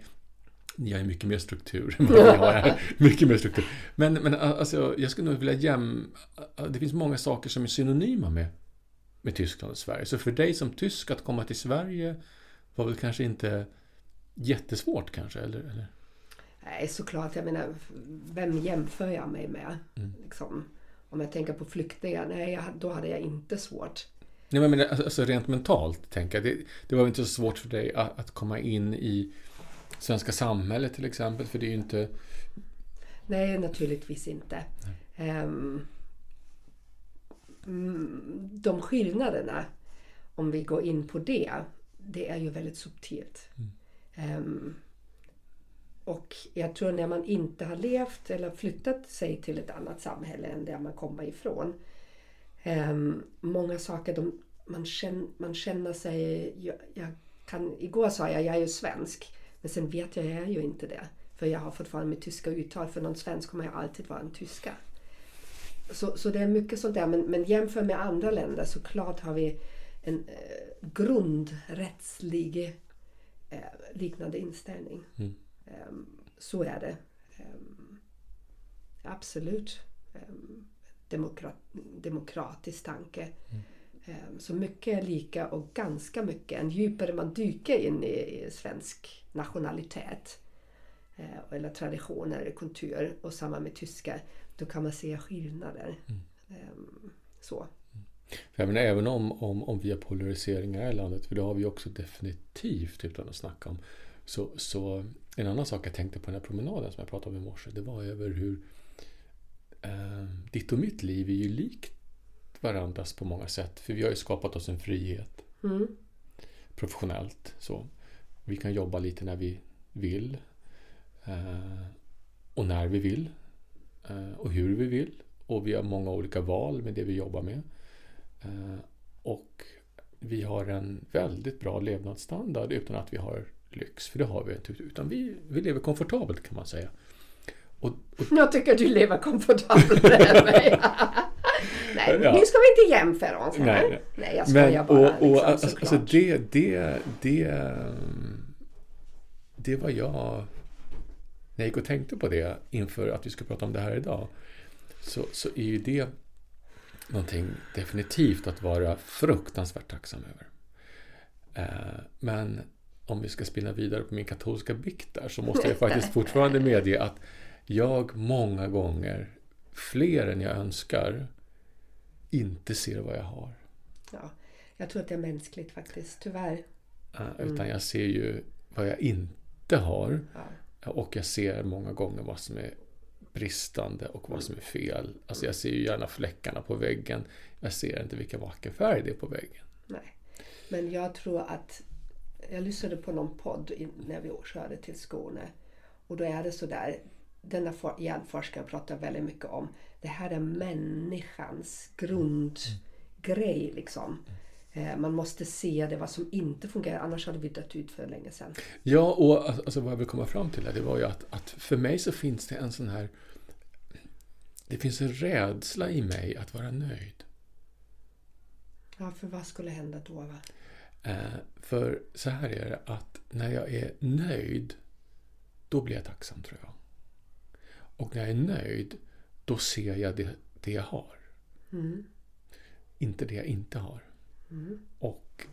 ni har ju mycket mer struktur än vad vi har här. (laughs) Mycket mer struktur. Men, men alltså, jag skulle nog vilja jäm... Det finns många saker som är synonyma med, med Tyskland och Sverige. Så för dig som tysk att komma till Sverige var väl kanske inte jättesvårt kanske? Eller, eller? Nej, såklart. Jag menar, vem jämför jag mig med? Mm. Liksom, om jag tänker på flyktingar, nej, då hade jag inte svårt. Nej, men alltså alltså rent mentalt, tänker jag. Det, det var väl inte så svårt för dig att, att komma in i svenska samhället till exempel, för det är ju inte... Nej, naturligtvis inte. Ehm, mm, de skillnaderna, om vi går in på det, det är ju väldigt subtilt. Ehm, och jag tror när man inte har levt eller flyttat sig till ett annat samhälle än där man kommer ifrån. ehm, många saker, de, man, känner, man känner sig... Jag, jag kan, igår sa jag jag är ju svensk, men sen vet jag jag är ju inte det. För jag har fortfarande mitt tyska uttal. För någon svensk kommer jag alltid vara en tyska. Så, så det är mycket sånt där. Men, men jämför med andra länder så klart har vi en eh, grundrättslig eh, liknande inställning. Mm. Ehm, så är det. Ehm, absolut. Ehm, demokrat, demokratisk tanke. Ehm, så mycket är lika och ganska mycket. En djupare man dyker in i, svensk nationalitet eh, eller traditioner eller kultur och samma med tyska, då kan man se skillnader. Ehm, så. För jag menar, även om, om, om vi har polariseringar i landet, för det har vi också definitivt utan att snacka om, så, så en annan sak jag tänkte på den här promenaden som jag pratade om i morse, det var över hur eh, ditt och mitt liv är ju likt varandras på många sätt. För vi har ju skapat oss en frihet Mm. professionellt. Så. Vi kan jobba lite när vi vill. Eh, och när vi vill. Eh, och hur vi vill. Och vi har många olika val med det vi jobbar med. Eh, och vi har en väldigt bra levnadsstandard utan att vi har lyx. För det har vi inte. Utan vi, vi lever komfortabelt kan man säga. Och, och Jag tycker du lever än mig. (laughs) Nej, Ja. nu ska vi inte jämföra oss. Nej, Nej, nej. jag skojar bara. och, och, liksom, alltså, alltså det, det, det, det var jag, när jag gick och tänkte på det inför att vi skulle prata om det här idag, så, så är ju det någonting definitivt att vara fruktansvärt tacksam över. Eh, men om vi ska spinna vidare på min katolska bikt där så måste jag (laughs) faktiskt fortfarande medge att jag många gånger, fler än jag önskar, inte ser vad jag har. Ja, jag tror att det är mänskligt faktiskt, tyvärr. Eh, Utan jag ser ju vad jag inte har. Ja. Och jag ser många gånger vad som är bristande och vad som är fel. Alltså jag ser ju gärna fläckarna på väggen. Jag ser inte vilken vacker färg det är på väggen. Nej. Men jag tror att jag lyssnade på någon podd när vi körde till Skåne och då är det så där. Denna for- hjärnforskare pratar väldigt mycket om det här är människans grundgrej liksom. Eh, Man måste se det vad som inte fungerar annars hade vi dött ut för länge sedan. Ja, och alltså vad jag vill komma fram till här, det var ju att, att för mig så finns det en sån här... Det finns en rädsla i mig att vara nöjd. Ja, för vad skulle hända då? Va? Eh, för så här är det att när jag är nöjd, då blir jag tacksam tror jag. Och när jag är nöjd, då ser jag det, det jag har. Mm. Inte det jag inte har. Mm. Och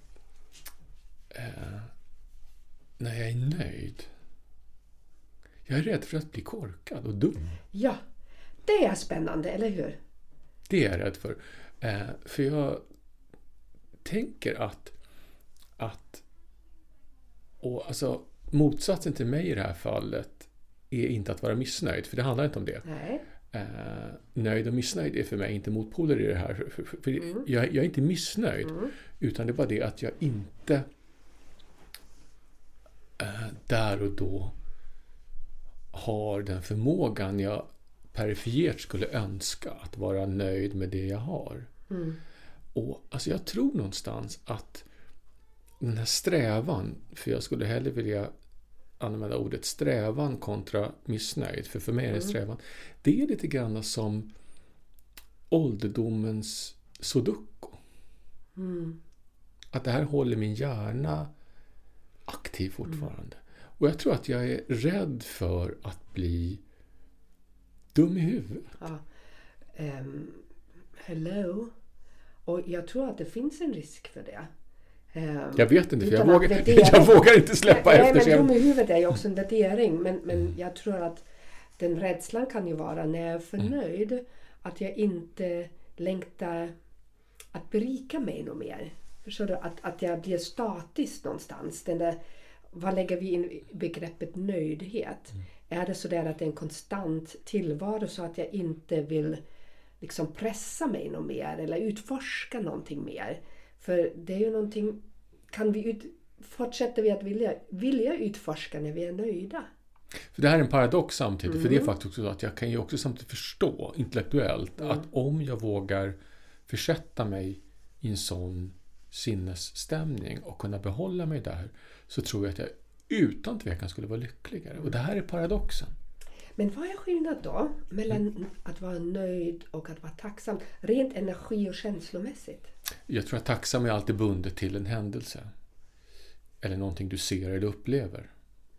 eh, när jag är nöjd, jag är rädd för att bli korkad och dum. Ja, det är spännande, eller hur? Det är jag rädd för. Eh, för jag tänker att, att och alltså, motsatsen till mig i det här fallet är inte att vara missnöjd, för det handlar inte om det. Nej. Eh, nöjd och missnöjd är för mig inte motpoler i det här. För, för, för Mm. jag, jag är inte missnöjd, utan det bara det att jag inte eh, där och då har den förmågan jag perifert skulle önska att vara nöjd med det jag har. Mm. Och alltså jag tror någonstans att den här strävan, för jag skulle hellre vilja använda ordet strävan kontra missnöjd, för för mig är det strävan. Det är lite grann som ålderdomens sudoku. Mm. Att det här håller min hjärna aktiv fortfarande. Och jag tror att jag är rädd för att bli dum i huvudet. Ja. Ehm, hello. Och jag tror att det finns en risk för det. Ehm, Jag vet inte, för jag vågar, (laughs) jag vågar inte släppa Nej, efter. men jag- dum i huvudet är ju också en värdering. Men, men jag tror att den rädslan kan ju vara när jag är förnöjd. Att jag inte längtar att berika mig något mer. Förstår du? Att, att jag blir statisk någonstans. Den där, vad lägger vi in i begreppet nöjdhet? Är det så där att det är en konstant tillvaro så att jag inte vill liksom pressa mig något mer eller utforska någonting mer? För det är ju någonting, kan vi ut, fortsätter vi att vilja, vilja utforska när vi är nöjda? För det här är en paradox samtidigt. För det Mm. är faktiskt också så att jag kan ju också samtidigt förstå intellektuellt Mm. att om jag vågar försätta mig i en sån sinnesstämning och kunna behålla mig där så tror jag att jag utan tvekan skulle vara lyckligare. Och det här är paradoxen. Men vad är skillnaden då mellan att vara nöjd och att vara tacksam? Rent energi och känslomässigt. Jag tror att tacksam är alltid bundet till en händelse. Eller någonting du ser eller upplever.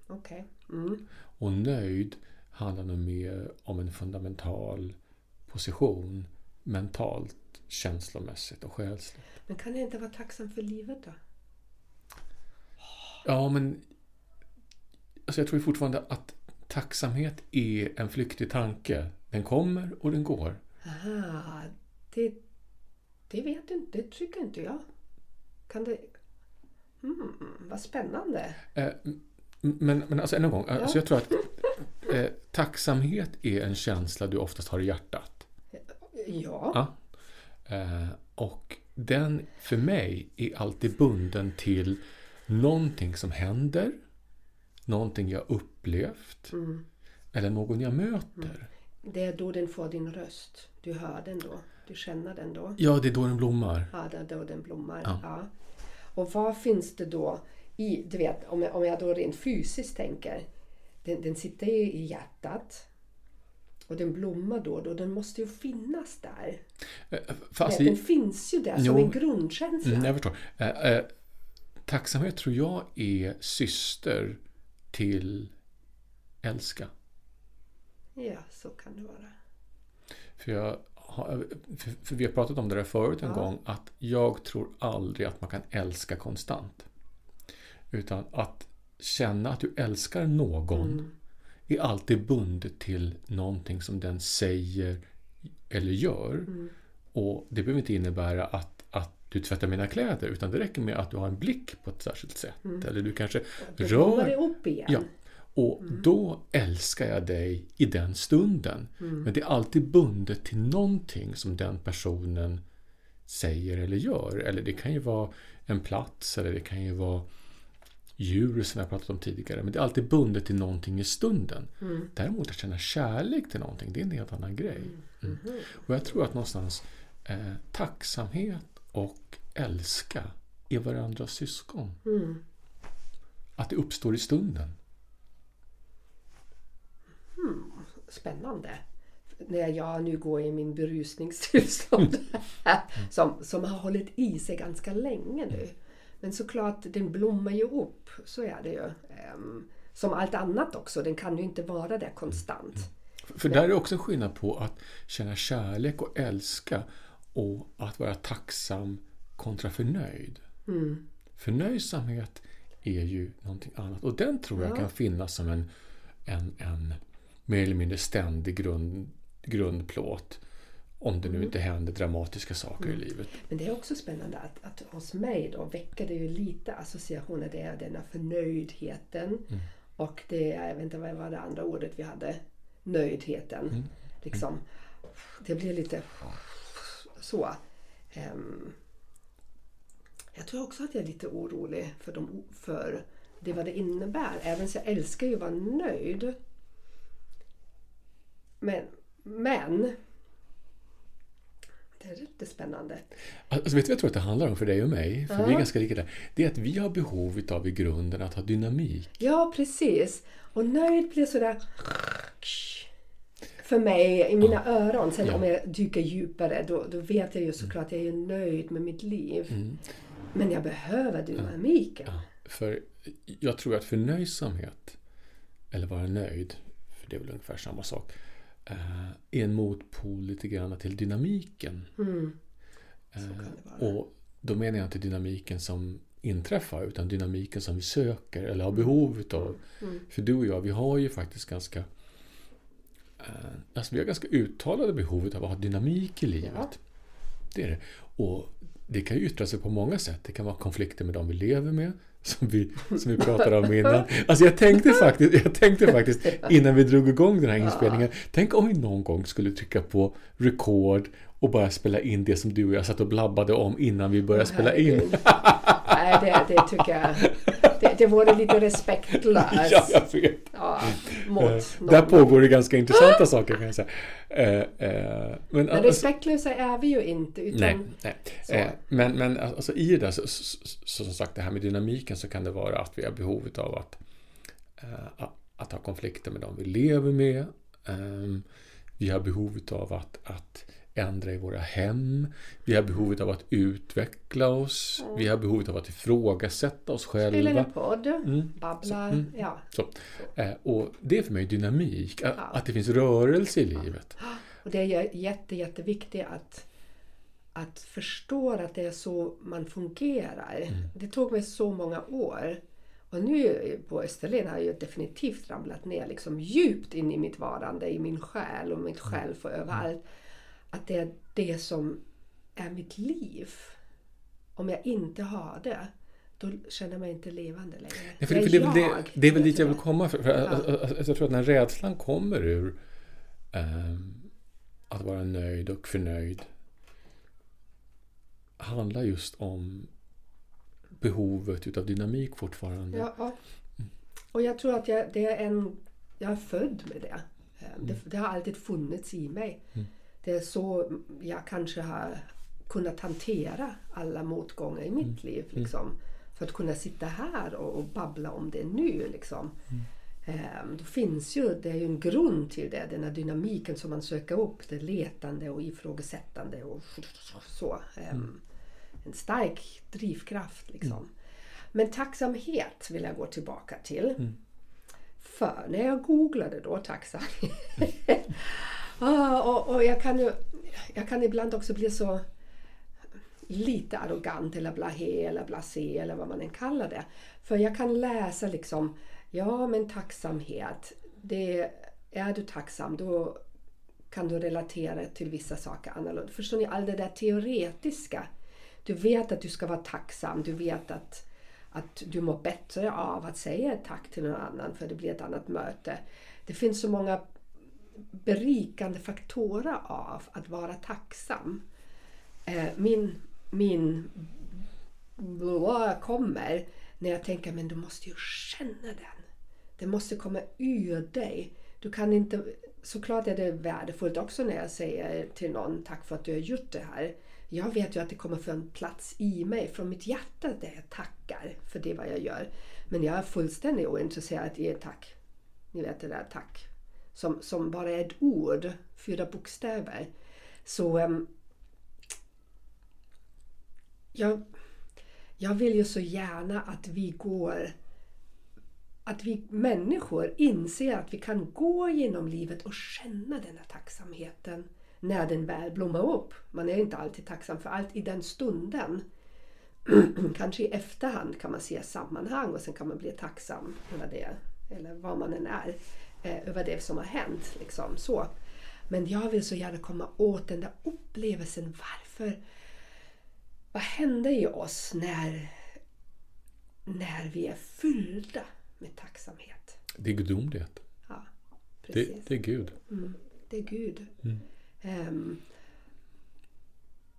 Okej. Mm. Och nöjd handlar nog mer om en fundamental position mentalt, känslomässigt och själsligt. Men kan jag inte vara tacksam för livet då? Ja, men alltså jag tror fortfarande att tacksamhet är en flyktig tanke. Den kommer och den går. Aha, det, det vet inte, det tycker inte jag. Kan det... Mm, vad spännande. Eh, Men, men alltså än en gång, alltså jag tror att (laughs) eh, tacksamhet är en känsla du oftast har i hjärtat. Ja. Ja. Eh, och den, för mig, är alltid bunden till någonting som händer, någonting jag upplevt, Mm. eller någon jag möter. Det är då den får din röst. Du hör den då. Du känner den då. Ja, det är då den blommar. Ja, det är då den blommar. Ja. Ja. Och vad finns det då i, du vet, om jag, om jag då rent fysiskt tänker. Den, den sitter ju i hjärtat. Och den blommar då, då den måste ju finnas där. Eh, Fast den i, finns ju där som Jo. en grundkänsla. mm, jag förstår. Eh, eh, tacksamhet tror jag är syster till älska. Ja, så kan det vara. För, jag för, vi har pratat om det där förut en Ja. gång, att jag tror aldrig att man kan älska konstant. Utan att känna att du älskar någon Mm. är alltid bundet till någonting som den säger eller gör. Mm. Och det behöver inte innebära att, att du tvättar mina kläder, utan det räcker med att du har en blick på ett särskilt sätt. Eller du kanske Då blommar det rör... upp igen. Ja. Och då älskar jag dig i den stunden. Men det är alltid bundet till någonting som den personen säger eller gör. Eller det kan ju vara en plats eller det kan ju vara djur som jag pratat om tidigare. Men det är alltid bundet till någonting i stunden. Däremot att känna kärlek till någonting, det är en helt annan grej. Mm. Och jag tror att någonstans eh, tacksamhet och älska är varandras syskon. Mm. Att det uppstår i stunden. Spännande. När jag nu går i min berusningstillstånd. som, som har hållit i sig ganska länge nu. Men såklart, den blommar ju upp. Så är det ju. Ehm, som allt annat också. Den kan ju inte vara där konstant. För där är också en skillnad på att känna kärlek och älska och att vara tacksam kontra förnöjd. Mm. Förnöjsamhet är ju någonting annat och den tror jag Ja. kan finnas som en, en, en mer eller mindre ständig grund, grundplåt Om det nu inte händer dramatiska saker i livet. Men det är också spännande att, att hos mig då väcker det ju lite associationer. Det är den här förnöjdheten och det är, jag vet inte vad var det andra ordet vi hade, nöjdheten. Liksom, det blir lite så. Ehm, jag tror också att jag är lite orolig för, de, för det vad det innebär. Även så jag älskar ju att vara nöjd. Men, men det är lite spännande. Alltså, vet du vad jag tror att det handlar om för dig och mig? För vi är ganska lika där. Det är att vi har behov av i grunden att ha dynamik. Ja, precis. Och nöjd blir sådär... För mig, i mina öron. Sen Ja. om jag dyker djupare, då, då vet jag ju såklart att jag är nöjd med mitt liv. Mm. Men jag behöver dynamiken. Ja, för jag tror att förnöjsamhet, eller vara nöjd, för det är väl ungefär samma sak, är en motpol lite grann till dynamiken. Mm. Eh. Och då menar jag inte dynamiken som inträffar, utan dynamiken som vi söker eller har behov utav. Mm. För du och jag, vi har ju faktiskt ganska eh, Alltså vi har ganska uttalade behov av att ha dynamik i livet. Ja. Det är det. Och det kan ju yttra sig på många sätt. Det kan vara konflikter med de vi lever med, som vi, som vi pratade om innan. Alltså jag tänkte faktiskt, jag tänkte faktiskt innan vi drog igång den här inspelningen. Tänk om vi någon gång skulle trycka på record och bara spela in det som du och jag satt och blabbade om innan vi började spela in. Nej, det, det tycker jag... Det, det vore lite respektlöst. Ja, jag vet. Ja, mot Eh, någon. Där pågår det ganska intressanta saker kan jag säga. Eh, eh, men Men alltså, respektlösa är vi ju inte. Utan, nej, nej. Eh, men, men alltså, i det där, så, så, så, som sagt, det här med dynamiken så kan det vara att vi har behov av att, att, ha konflikter med de vi lever med. Ehm, vi har behov av att, att ändra i våra hem. Vi har behov av att utveckla oss. Vi har behov av att ifrågasätta oss Spela in själva. en podd, Mm. babbla. Mm. Ja. Så, eh, och det är för mig dynamik, Ja. att det finns rörelse i livet. Och det är jätte, jätteviktigt att, att förstå att det är så man fungerar. Mm. Det tog mig så många år. Och nu på Österlen har jag definitivt ramlat ner liksom djupt in i mitt varande, i min själ och mitt själv och överallt. Att det är det som är mitt liv. Om jag inte har det, då känner jag mig inte levande längre. Ja, för, Jag för det, är det, jag, det är väl dit jag vill komma. För, för, alltså, jag tror att när rädslan kommer ur ehm, att vara nöjd och förnöjd handlar just om behovet utav dynamik fortfarande. Ja, ja. Och jag tror att jag, det är en... Jag är född med det. Eh, Det, det har alltid funnits i mig. Det är så jag kanske har kunnat hantera alla motgångar i mitt liv. Liksom, för att kunna sitta här och, och babbla om det nu. Liksom. Eh, Då finns ju, det är ju en grund till det, den här dynamiken som man söker upp. Det letande och ifrågasättande och så. Eh, En stark drivkraft liksom. Men tacksamhet vill jag gå tillbaka till. För när jag googlade då tacksamhet. (laughs) (laughs) ah, och, och jag, kan ju, jag kan ibland också bli så lite arrogant eller blahé eller blasé eller vad man än kallar det. För jag kan läsa liksom, ja men tacksamhet, det, är du tacksam då kan du relatera till vissa saker annorlunda. Förstår ni? Allt det där teoretiska. Du vet att du ska vara tacksam, du vet att, att du mår bättre av att säga tack till någon annan för det blir ett annat möte. Det finns så många berikande faktorer av att vara tacksam. Eh, min, min blå kommer när jag tänker men du måste ju känna den. Det måste komma ur dig. Du kan inte, såklart är det värdefullt också när jag säger till någon tack för att du har gjort det här. Jag vet ju att det kommer från en plats i mig, från mitt hjärta där jag tackar för det vad jag gör. Men jag är fullständigt ointresserad att tack. Ni vet det där tack. Som, som bara är ett ord, fyra bokstäver. Så um, jag, jag vill ju så gärna att vi går att vi människor inser att vi kan gå genom livet och känna den här tacksamheten när den väl blommar upp. Man är inte alltid tacksam för allt i den stunden. (clears throat) Kanske i efterhand kan man se sammanhang och sen kan man bli tacksam över det, eller vad man än är, eh, över det som har hänt. Liksom, så. Men jag vill så gärna komma åt den där upplevelsen. Varför? Vad händer i oss när, när vi är fyllda med tacksamhet? Det är gudomlighet. Ja, precis. Det, det är Gud. Mm, det är Gud. Mm. Ehm,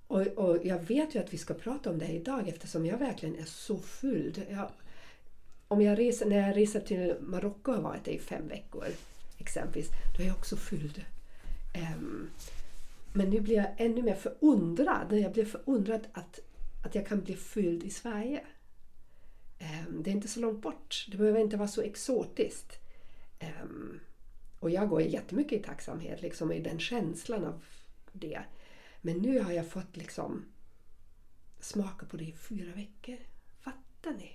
och, och jag vet ju att vi ska prata om det idag eftersom jag verkligen är så fylld. Jag, om jag reser, när jag reser till Marocko och har varit där i fem veckor exempelvis, då är jag också fylld. Um, men nu blir jag ännu mer förundrad. Jag blir förundrad att, att jag kan bli fylld i Sverige. Um, det är inte så långt bort. Det behöver inte vara så exotiskt. Um, och jag går jättemycket i tacksamhet, liksom i den känslan av det. Men nu har jag fått liksom smaka på det i fyra veckor. Fattar ni?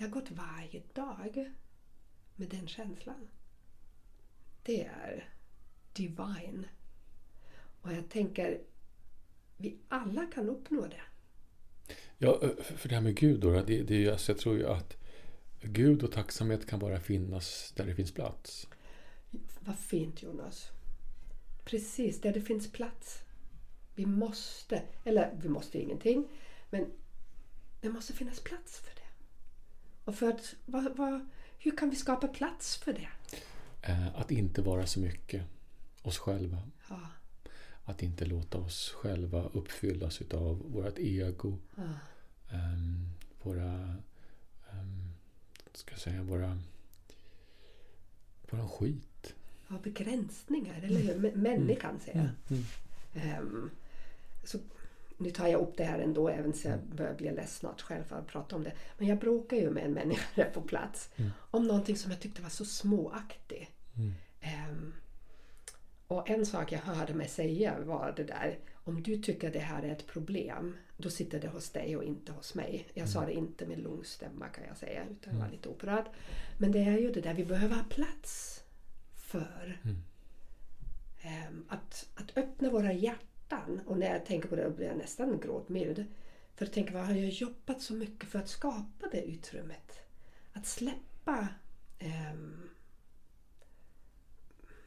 Jag har gått varje dag med den känslan. Det är divine. Och jag tänker, vi alla kan uppnå det. Ja, för det här med Gud då. Det, det, alltså jag tror ju att Gud och tacksamhet kan bara finnas där det finns plats. Vad fint Jonas. Precis, där det finns plats. Vi måste, eller vi måste ingenting, men det måste finnas plats för det. Och för att, vad, vad, hur kan vi skapa plats för det? Att inte vara så mycket oss själva. Ja. Att inte låta oss själva uppfyllas utav vårt ego. Ja. Um, våra, um, ska jag säga, våra, våra skit. Ja, begränsningar, eller hur? Människan säger jag. Mm. Ehm, så, nu tar jag upp det här ändå, även så jag börjar bli less snart själv för att prata om det. Men jag bråkar ju med en människa (laughs) på plats Mm. om någonting som jag tyckte var så småaktigt. Mm. Ehm, och en sak jag hörde mig säga var det där, om du tycker det här är ett problem, då sitter det hos dig och inte hos mig. Jag sa det inte med lugn stämma kan jag säga, utan jag var lite upprörd. Men det är ju det där, vi behöver ha plats för Mm. Ehm, att, att öppna våra hjärtan. Och när jag tänker på det blir jag nästan gråtmild. För jag tänker, vad har jag jobbat så mycket för att skapa det utrymmet? Att släppa ehm,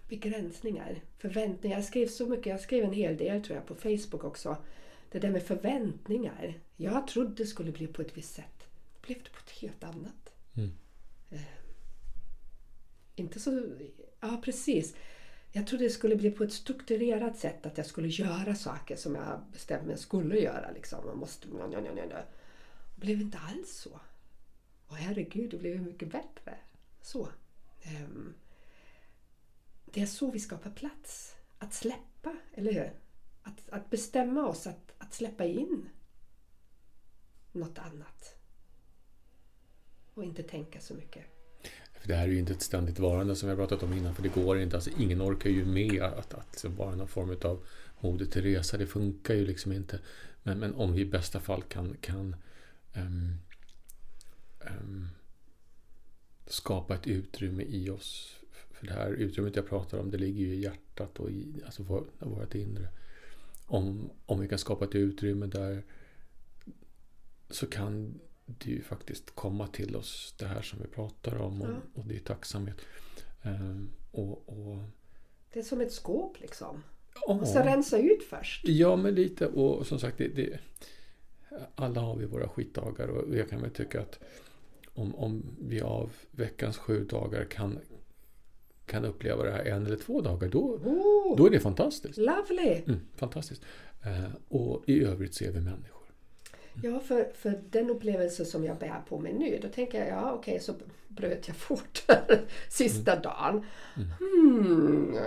begränsningar, förväntningar. Jag skrev så mycket, jag skrev en hel del tror jag på Facebook också. Det där med förväntningar. Jag trodde det skulle bli på ett visst sätt. Det blev det på ett helt annat. Mm. Ehm, inte så... Ja, precis. Jag trodde det skulle bli på ett strukturerat sätt. Att jag skulle göra saker som jag bestämt mig skulle göra. Liksom. Man måste... Ja, ja, ja. Det blev inte alls så. Och herregud, det blev ju mycket bättre. Så. Ehm, det är så vi skapar plats. Att släppa, eller hur? Att, att bestämma oss att, att släppa in något annat. Och inte tänka så mycket. För det här är ju inte ett ständigt varande som vi har pratat om innan. För det går inte. Alltså, ingen orkar ju med att, att liksom vara någon form av Moder Teresa. Det funkar ju liksom inte. Men, men om vi i bästa fall kan, kan um, um, skapa ett utrymme i oss. För det här utrymmet jag pratar om det ligger ju i hjärtat och i alltså vår, vårt inre. Om, om vi kan skapa ett utrymme där så kan det ju faktiskt komma till oss det här som vi pratar om och, Ja. och det är tacksamhet. Ehm, och, och, Det är som ett skåp liksom. ja, Man måste rensa ut först. ja, men lite och som sagt det, det, alla har vi våra skitdagar och jag kan väl tycka att om, om vi av veckans sju dagar kan, kan uppleva det här en eller två dagar då, Oh, då är det fantastiskt. lovely! Mm, fantastiskt. Eh, och i övrigt ser vi människor. Ja, för, för den upplevelse som jag bär på mig nu, då tänker jag, ja okej, så bröt jag fort (laughs) sista dagen. Hmm.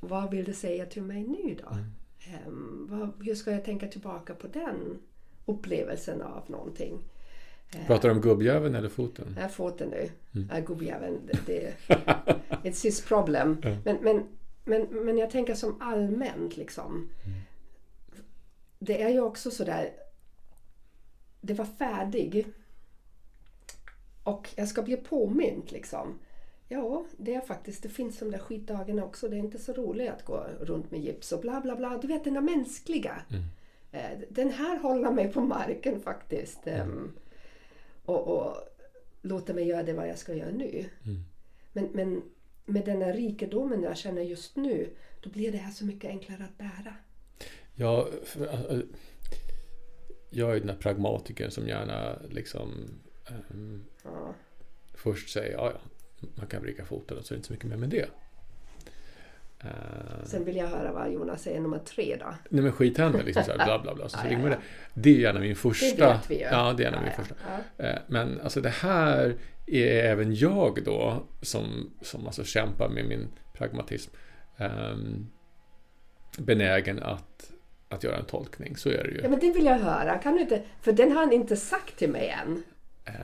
Vad vill det säga till mig nu då? Ehm, vad, hur ska jag tänka tillbaka på den upplevelsen av någonting? Pratar du om gubbjäveln eller foten? Fått det nu. Mm. Gubbjäveln, det, (laughs) it's his problem. Men, men, men, men jag tänker som allmänt liksom. Det är ju också sådär. Det var färdig. Och jag ska bli påmind liksom. Ja, det är faktiskt, det finns de där skitdagarna också. Det är inte så roligt att gå runt med gips och bla bla bla. Du vet den där mänskliga. Eh, Den här håller mig på marken faktiskt. Ehm, Och, och låter mig göra det vad jag ska göra nu. Mm. Men, men med den här rikedomen jag känner just nu, då blir det här så mycket enklare att bära. Ja, äh, jag är den här pragmatikern som gärna liksom ähm, Ja. först säger ja, ja, man kan vricka foten och så är det inte så mycket mer med det. Uh, Sen vill jag höra vad Jonas säger nummer tre då. nej men skit händer liksom så här, bla bla bla. Så, (laughs) Ja, så ja, det. det är gärna min första. Det vet vi ju. Ja, det är gärna min första. Eh, Men alltså det här är även jag då som, som alltså kämpar med min pragmatism ehm, benägen att, att göra en tolkning. Så är det ju. ja, men det vill jag höra. Kan du inte, för den har han inte sagt till mig än. Eh,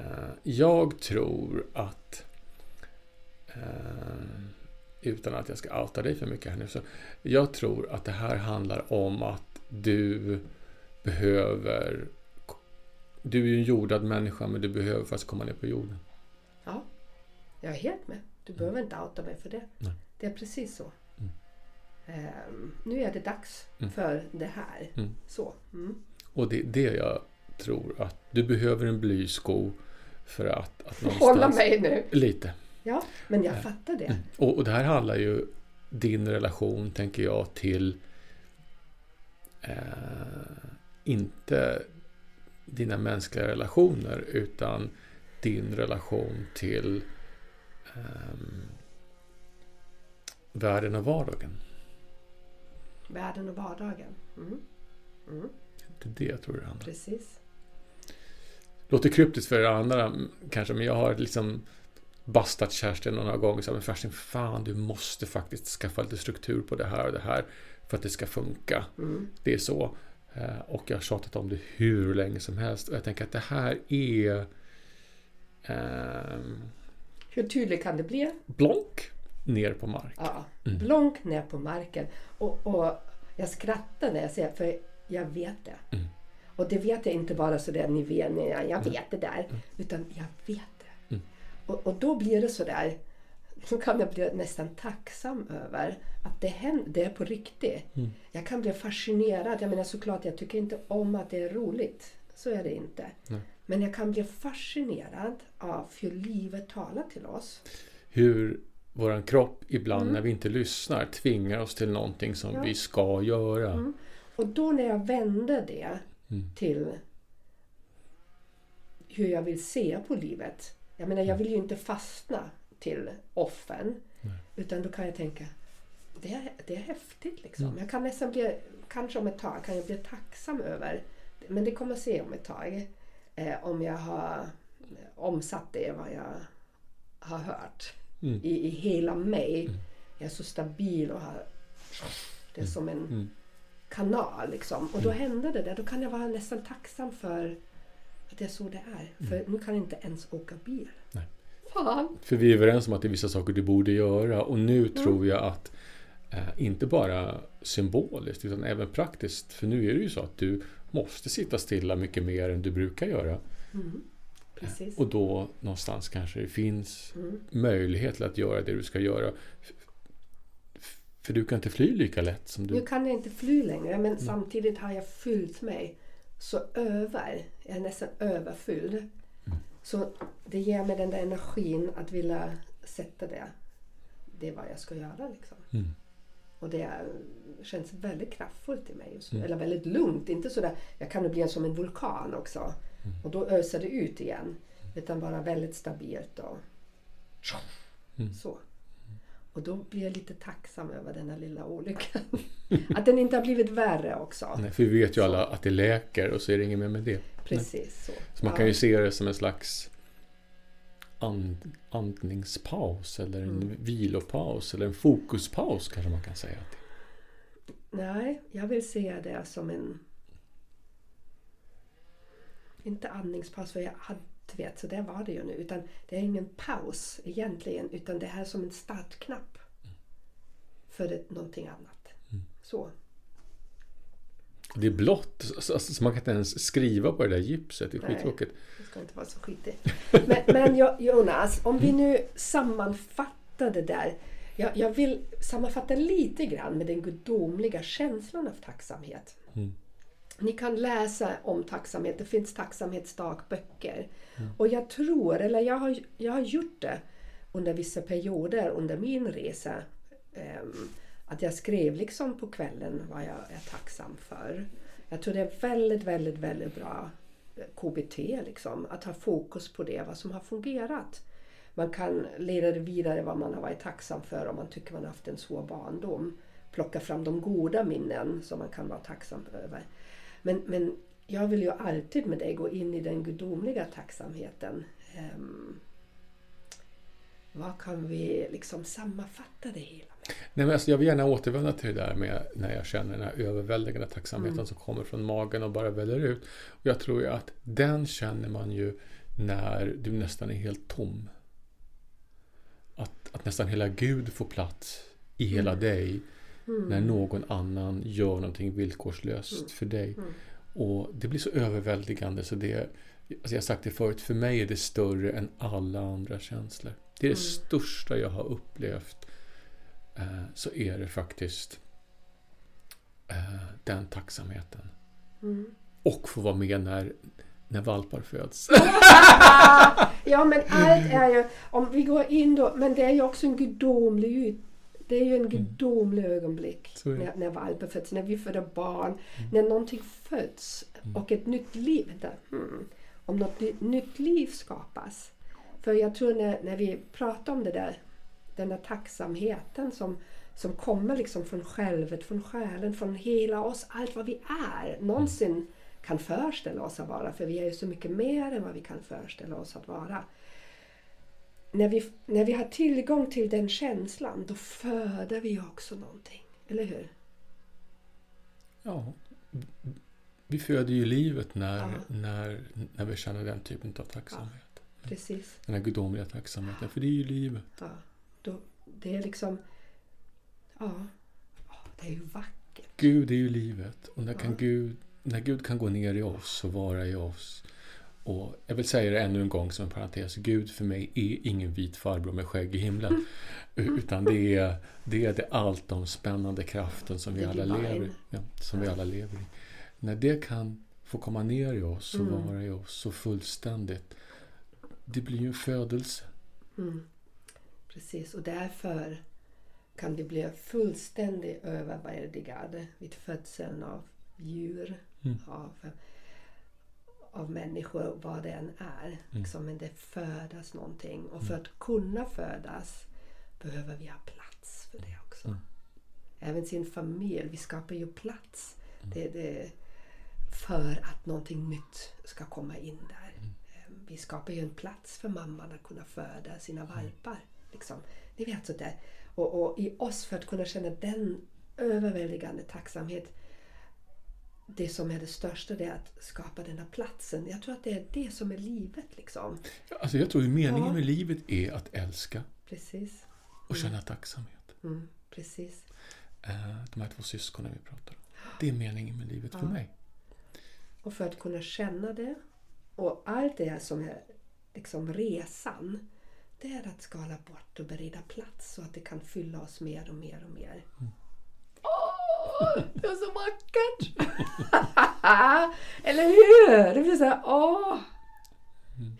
Jag tror att eh, utan att jag ska outa dig för mycket här nu så jag tror att det här handlar om att du behöver du är ju en jordad människa men du behöver att komma ner på jorden. Ja, jag är helt med. Du behöver inte outa mig för det. Nej. Det är precis så. Ehm, nu är det dags Mm. för det här. Mm. Så. Mm. Och det är det jag tror att du behöver en blysko för att, att (laughs) någonstans... Hålla mig nu. Lite. Ja, men jag fattar det. Mm. Och, och det här handlar ju din relation, tänker jag, till eh, inte dina mänskliga relationer utan din relation till ehm, världen och vardagen. Världen och vardagen. Mm. Mm. Det är det jag tror det handlar om. Precis. Låter kryptiskt för andra mm, kanske, men jag har liksom bastat Kerstin några gånger. Så här, men Kerstin, fan du måste faktiskt skaffa lite struktur på det här och det här för att det ska funka. Mm. Det är så. Eh, Och jag har tjatat om det hur länge som helst. Och jag tänker att det här är ehm, Hur tydligt kan det bli? blonk ner på mark. Ja, Mm. blonk ner på marken. Och, och jag skrattar när jag säger för jag vet det. Mm. Och det vet jag inte bara så där ni vet, nej, jag vet det där. Utan jag vet det. Mm. Och, och då blir det så där, så kan jag bli nästan tacksam över att det, händer, det är på riktigt. Mm. Jag kan bli fascinerad. Jag menar såklart, jag tycker inte om att det är roligt. Så är det inte. Men jag kan bli fascinerad av hur livet talar till oss. Hur våran kropp ibland Mm. när vi inte lyssnar tvingar oss till någonting som Ja. vi ska göra. Mm. Och då när jag vände det Mm. till hur jag vill se på livet. Jag menar, jag vill ju inte fastna till offen. Nej. Utan då kan jag tänka, det är, det är häftigt liksom. Mm. Jag kan nästan bli, kanske om ett tag, kan jag bli tacksam över, men det kommer se om ett tag, eh, om jag har omsatt det vad jag har hört Mm. i, i hela mig. Jag är så stabil och har, det är som en Mm. kanal liksom. Och då händer det där. Då kan jag vara nästan tacksam för att det är så det är. För nu kan jag inte ens åka bil. Mm. Nej. Fan! För vi är överens om att det är vissa saker du borde göra och nu Mm. tror jag att eh, inte bara symboliskt utan även praktiskt. För nu är det ju så att du måste sitta stilla mycket mer än du brukar göra. Mm. Precis. Och då någonstans kanske det finns Mm. möjlighet till att göra det du ska göra. För du kan inte fly lika lätt som Nu du... kan jag inte fly längre men samtidigt har jag fyllt mig så över. Jag är nästan överfylld. Mm. Så det ger mig den där energin att vilja sätta det. Det är vad jag ska göra liksom. Mm. Och det känns väldigt kraftfullt i mig just nu. Mm. Eller väldigt lugnt. Inte sådär, jag kan bli som en vulkan också. Och då öser det ut igen. Utan bara väldigt stabilt och Mm. så. Och då blir jag lite tacksam över den här lilla olyckan. att den inte har blivit värre också. Nej, för vi vet ju alla att det läker och så är det inget mer med det. Precis så. Så man Ja. kan ju se det som en slags and, andningspaus eller en Mm. vilopaus eller en fokuspaus kanske man kan säga. Nej, jag vill se det som en... Inte andningspaus, för jag hade, vet, så där var det ju nu. Utan det är ingen paus egentligen, utan det här är som en startknapp. För ett, någonting annat. Mm. Så. Det är blått, så, så man kan inte ens skriva på det där gipset. Det är skittråkigt. Det ska inte vara så skitigt. Men, men Jo- Jonas, om vi nu sammanfattar det där. Jag, jag vill sammanfatta lite grann med den gudomliga känslan av tacksamhet. Mm. Ni kan läsa om tacksamhet. Det finns tacksamhetsdagböcker. Mm. Och jag tror, eller jag har, jag har gjort det. under vissa perioder under min resa um, att jag skrev liksom på kvällen vad jag är tacksam för. Jag tror det är väldigt, väldigt, väldigt bra eh, KBT liksom. Att ha fokus på det, vad som har fungerat. Man kan leda det vidare vad man har varit tacksam för om man tycker man har haft en svår barndom. Plocka fram de goda minnen som man kan vara tacksam över. Men, men jag vill ju alltid med dig gå in i den gudomliga tacksamheten. Um, vad kan vi liksom sammanfatta det hela med? Nej, men alltså jag vill gärna återvända till det där med när jag känner den här överväldigande tacksamheten mm. som kommer från magen och bara väller ut. Och jag tror ju att den känner man ju när du nästan är helt tom. Att, att nästan hela Gud får plats i hela mm. dig mm. när någon annan gör någonting villkorslöst mm. för dig. Mm. Och det blir så överväldigande så det, alltså jag har sagt det förut, för mig är det större än alla andra känslor. Det är det mm. största jag har upplevt. Eh, så är det faktiskt eh, den tacksamheten. Mm. Och få vara med när, när valpar föds. (laughs) (laughs) ja men allt är ju, om vi går in då, men det är ju också en gudomlig det är ju en mm. gudomlig mm. ögonblick när, när valpen föds, när vi föder barn, mm. när någonting föds mm. och ett nytt liv. Där, hmm, om något nytt liv skapas. För jag tror när, när vi pratar om det där, den där tacksamheten som, som kommer liksom från självet, från själen, från hela oss, allt vad vi är, någonsin kan föreställa oss att vara. För vi är ju så mycket mer än vad vi kan föreställa oss att vara. När vi, när vi har tillgång till den känslan, då föder vi också någonting. Eller hur? Ja. Vi föder ju livet när, ja. när, när vi känner den typen av tacksamhet. Ja. Precis. Den här gudomliga tacksamheten, för det är ju livet. Ja, då, det är liksom... Ja, det är ju vackert. Gud är ju livet. Och när, kan Gud, när Gud kan gå ner i oss och vara i oss. Och jag vill säga det ännu en gång som en parentes. Gud för mig är ingen vit farbror med skägg i himlen. (laughs) Utan det är, det är det alltomspännande kraften som vi alla lever, ja, som vi alla lever i. När det kan få komma ner i oss och mm. vara i oss så fullständigt det blir ju en födelse. Mm. Precis, och därför kan det bli fullständigt överväldigad vid födseln av djur, mm. av, av människor, vad det än är. Mm. Liksom, men det födas någonting. Och för mm. att kunna födas behöver vi ha plats för det också. Mm. Även sin familj, vi skapar ju plats. Mm. Det, det, för att någonting nytt ska komma in där vi skapar ju en plats för mamman att kunna föda sina mm. valpar. Liksom. Ni vet sådär. Och, och i oss för att kunna känna den överväldigande tacksamhet. Det som är det största det är att skapa den här platsen. Jag tror att det är det som är livet. Liksom. Alltså jag tror att meningen ja. med livet är att älska. Precis. Och känna mm. tacksamhet. Mm, precis. Eh, de här två syskonen vi pratar om. Det är meningen med livet ja. för mig. Och för att kunna känna det och allt det som är liksom resan, det är att skala bort och bereda plats så att det kan fylla oss mer och mer och mer. Mm. Åh, det är så vackert! (laughs) Eller hur? Det blir så här, åh!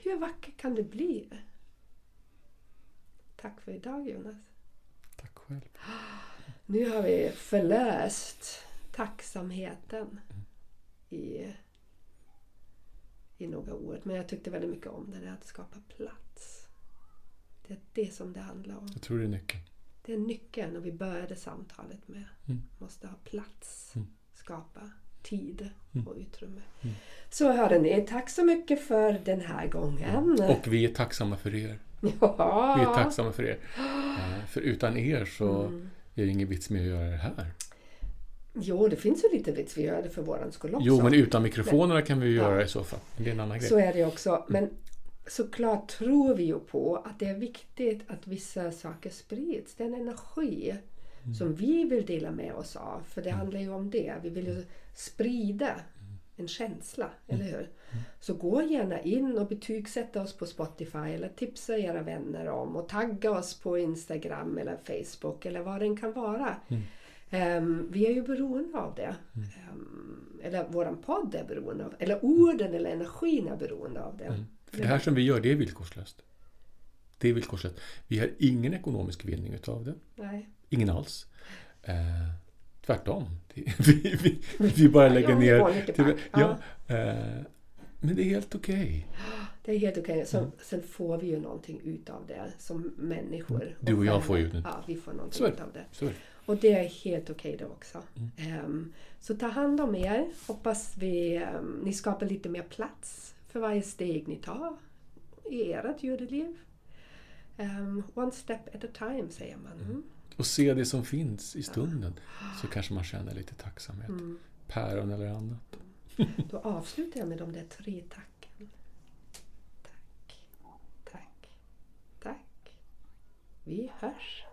Hur vackert kan det bli? Tack för idag Jonas. Tack själv. Nu har vi förlöst tacksamheten i i några år. Men jag tyckte väldigt mycket om det, där att skapa plats. Det är det som det handlar om. Jag tror det är nyckeln. Det är nyckeln och vi började samtalet med. Mm. måste ha plats, mm. skapa tid mm. och utrymme. Mm. Så hörde ni, tack så mycket för den här gången. Och vi är tacksamma för er. Ja. Vi är tacksamma för er. Eh, för utan er så mm. är det ingen vits med att göra det här. Jo, det finns ju lite vits. Vi gör det för våran skull också. Jo, men utan mikrofonerna men, kan vi ju ja, göra det i så fall. Det är en annan grej. Så är det också. Men såklart tror vi ju på att det är viktigt att vissa saker sprids. Den energi mm. som vi vill dela med oss av. För det mm. handlar ju om det. Vi vill ju sprida en känsla, mm. eller hur? Mm. Så gå gärna in och betygsätta oss på Spotify eller tipsa era vänner om och tagga oss på Instagram eller Facebook eller vad det kan vara. Mm. Um, vi är ju beroende av det. Mm. Um, eller våran podd är beroende av Eller orden eller energin är beroende av det. Mm. För det här som vi gör, det är villkorslöst. Det är villkorslöst. Vi har ingen ekonomisk vinning utav det. Nej. Ingen alls. Eh, tvärtom. (laughs) Det, vi, vi, vi bara lägger Ja, ner... till- ja, eh, men det är helt okej. Det är helt okej. Sen, sen får vi ju någonting utav det som människor. Mm. Du och jag får ju- Ja, vi får någonting det. utav det. Det. Och det är helt okej det också. Mm. Ehm, så ta hand om er. Hoppas vi, ehm, ni skapar lite mer plats för varje steg ni tar i ert judeliv. Um, one step at a time säger man. Mm. Och se det som finns i stunden. Så kanske man känner lite tacksamhet. Mm. Päron eller annat. Då avslutar jag med de där tre tacken. Tack, tack, tack. Vi hörs.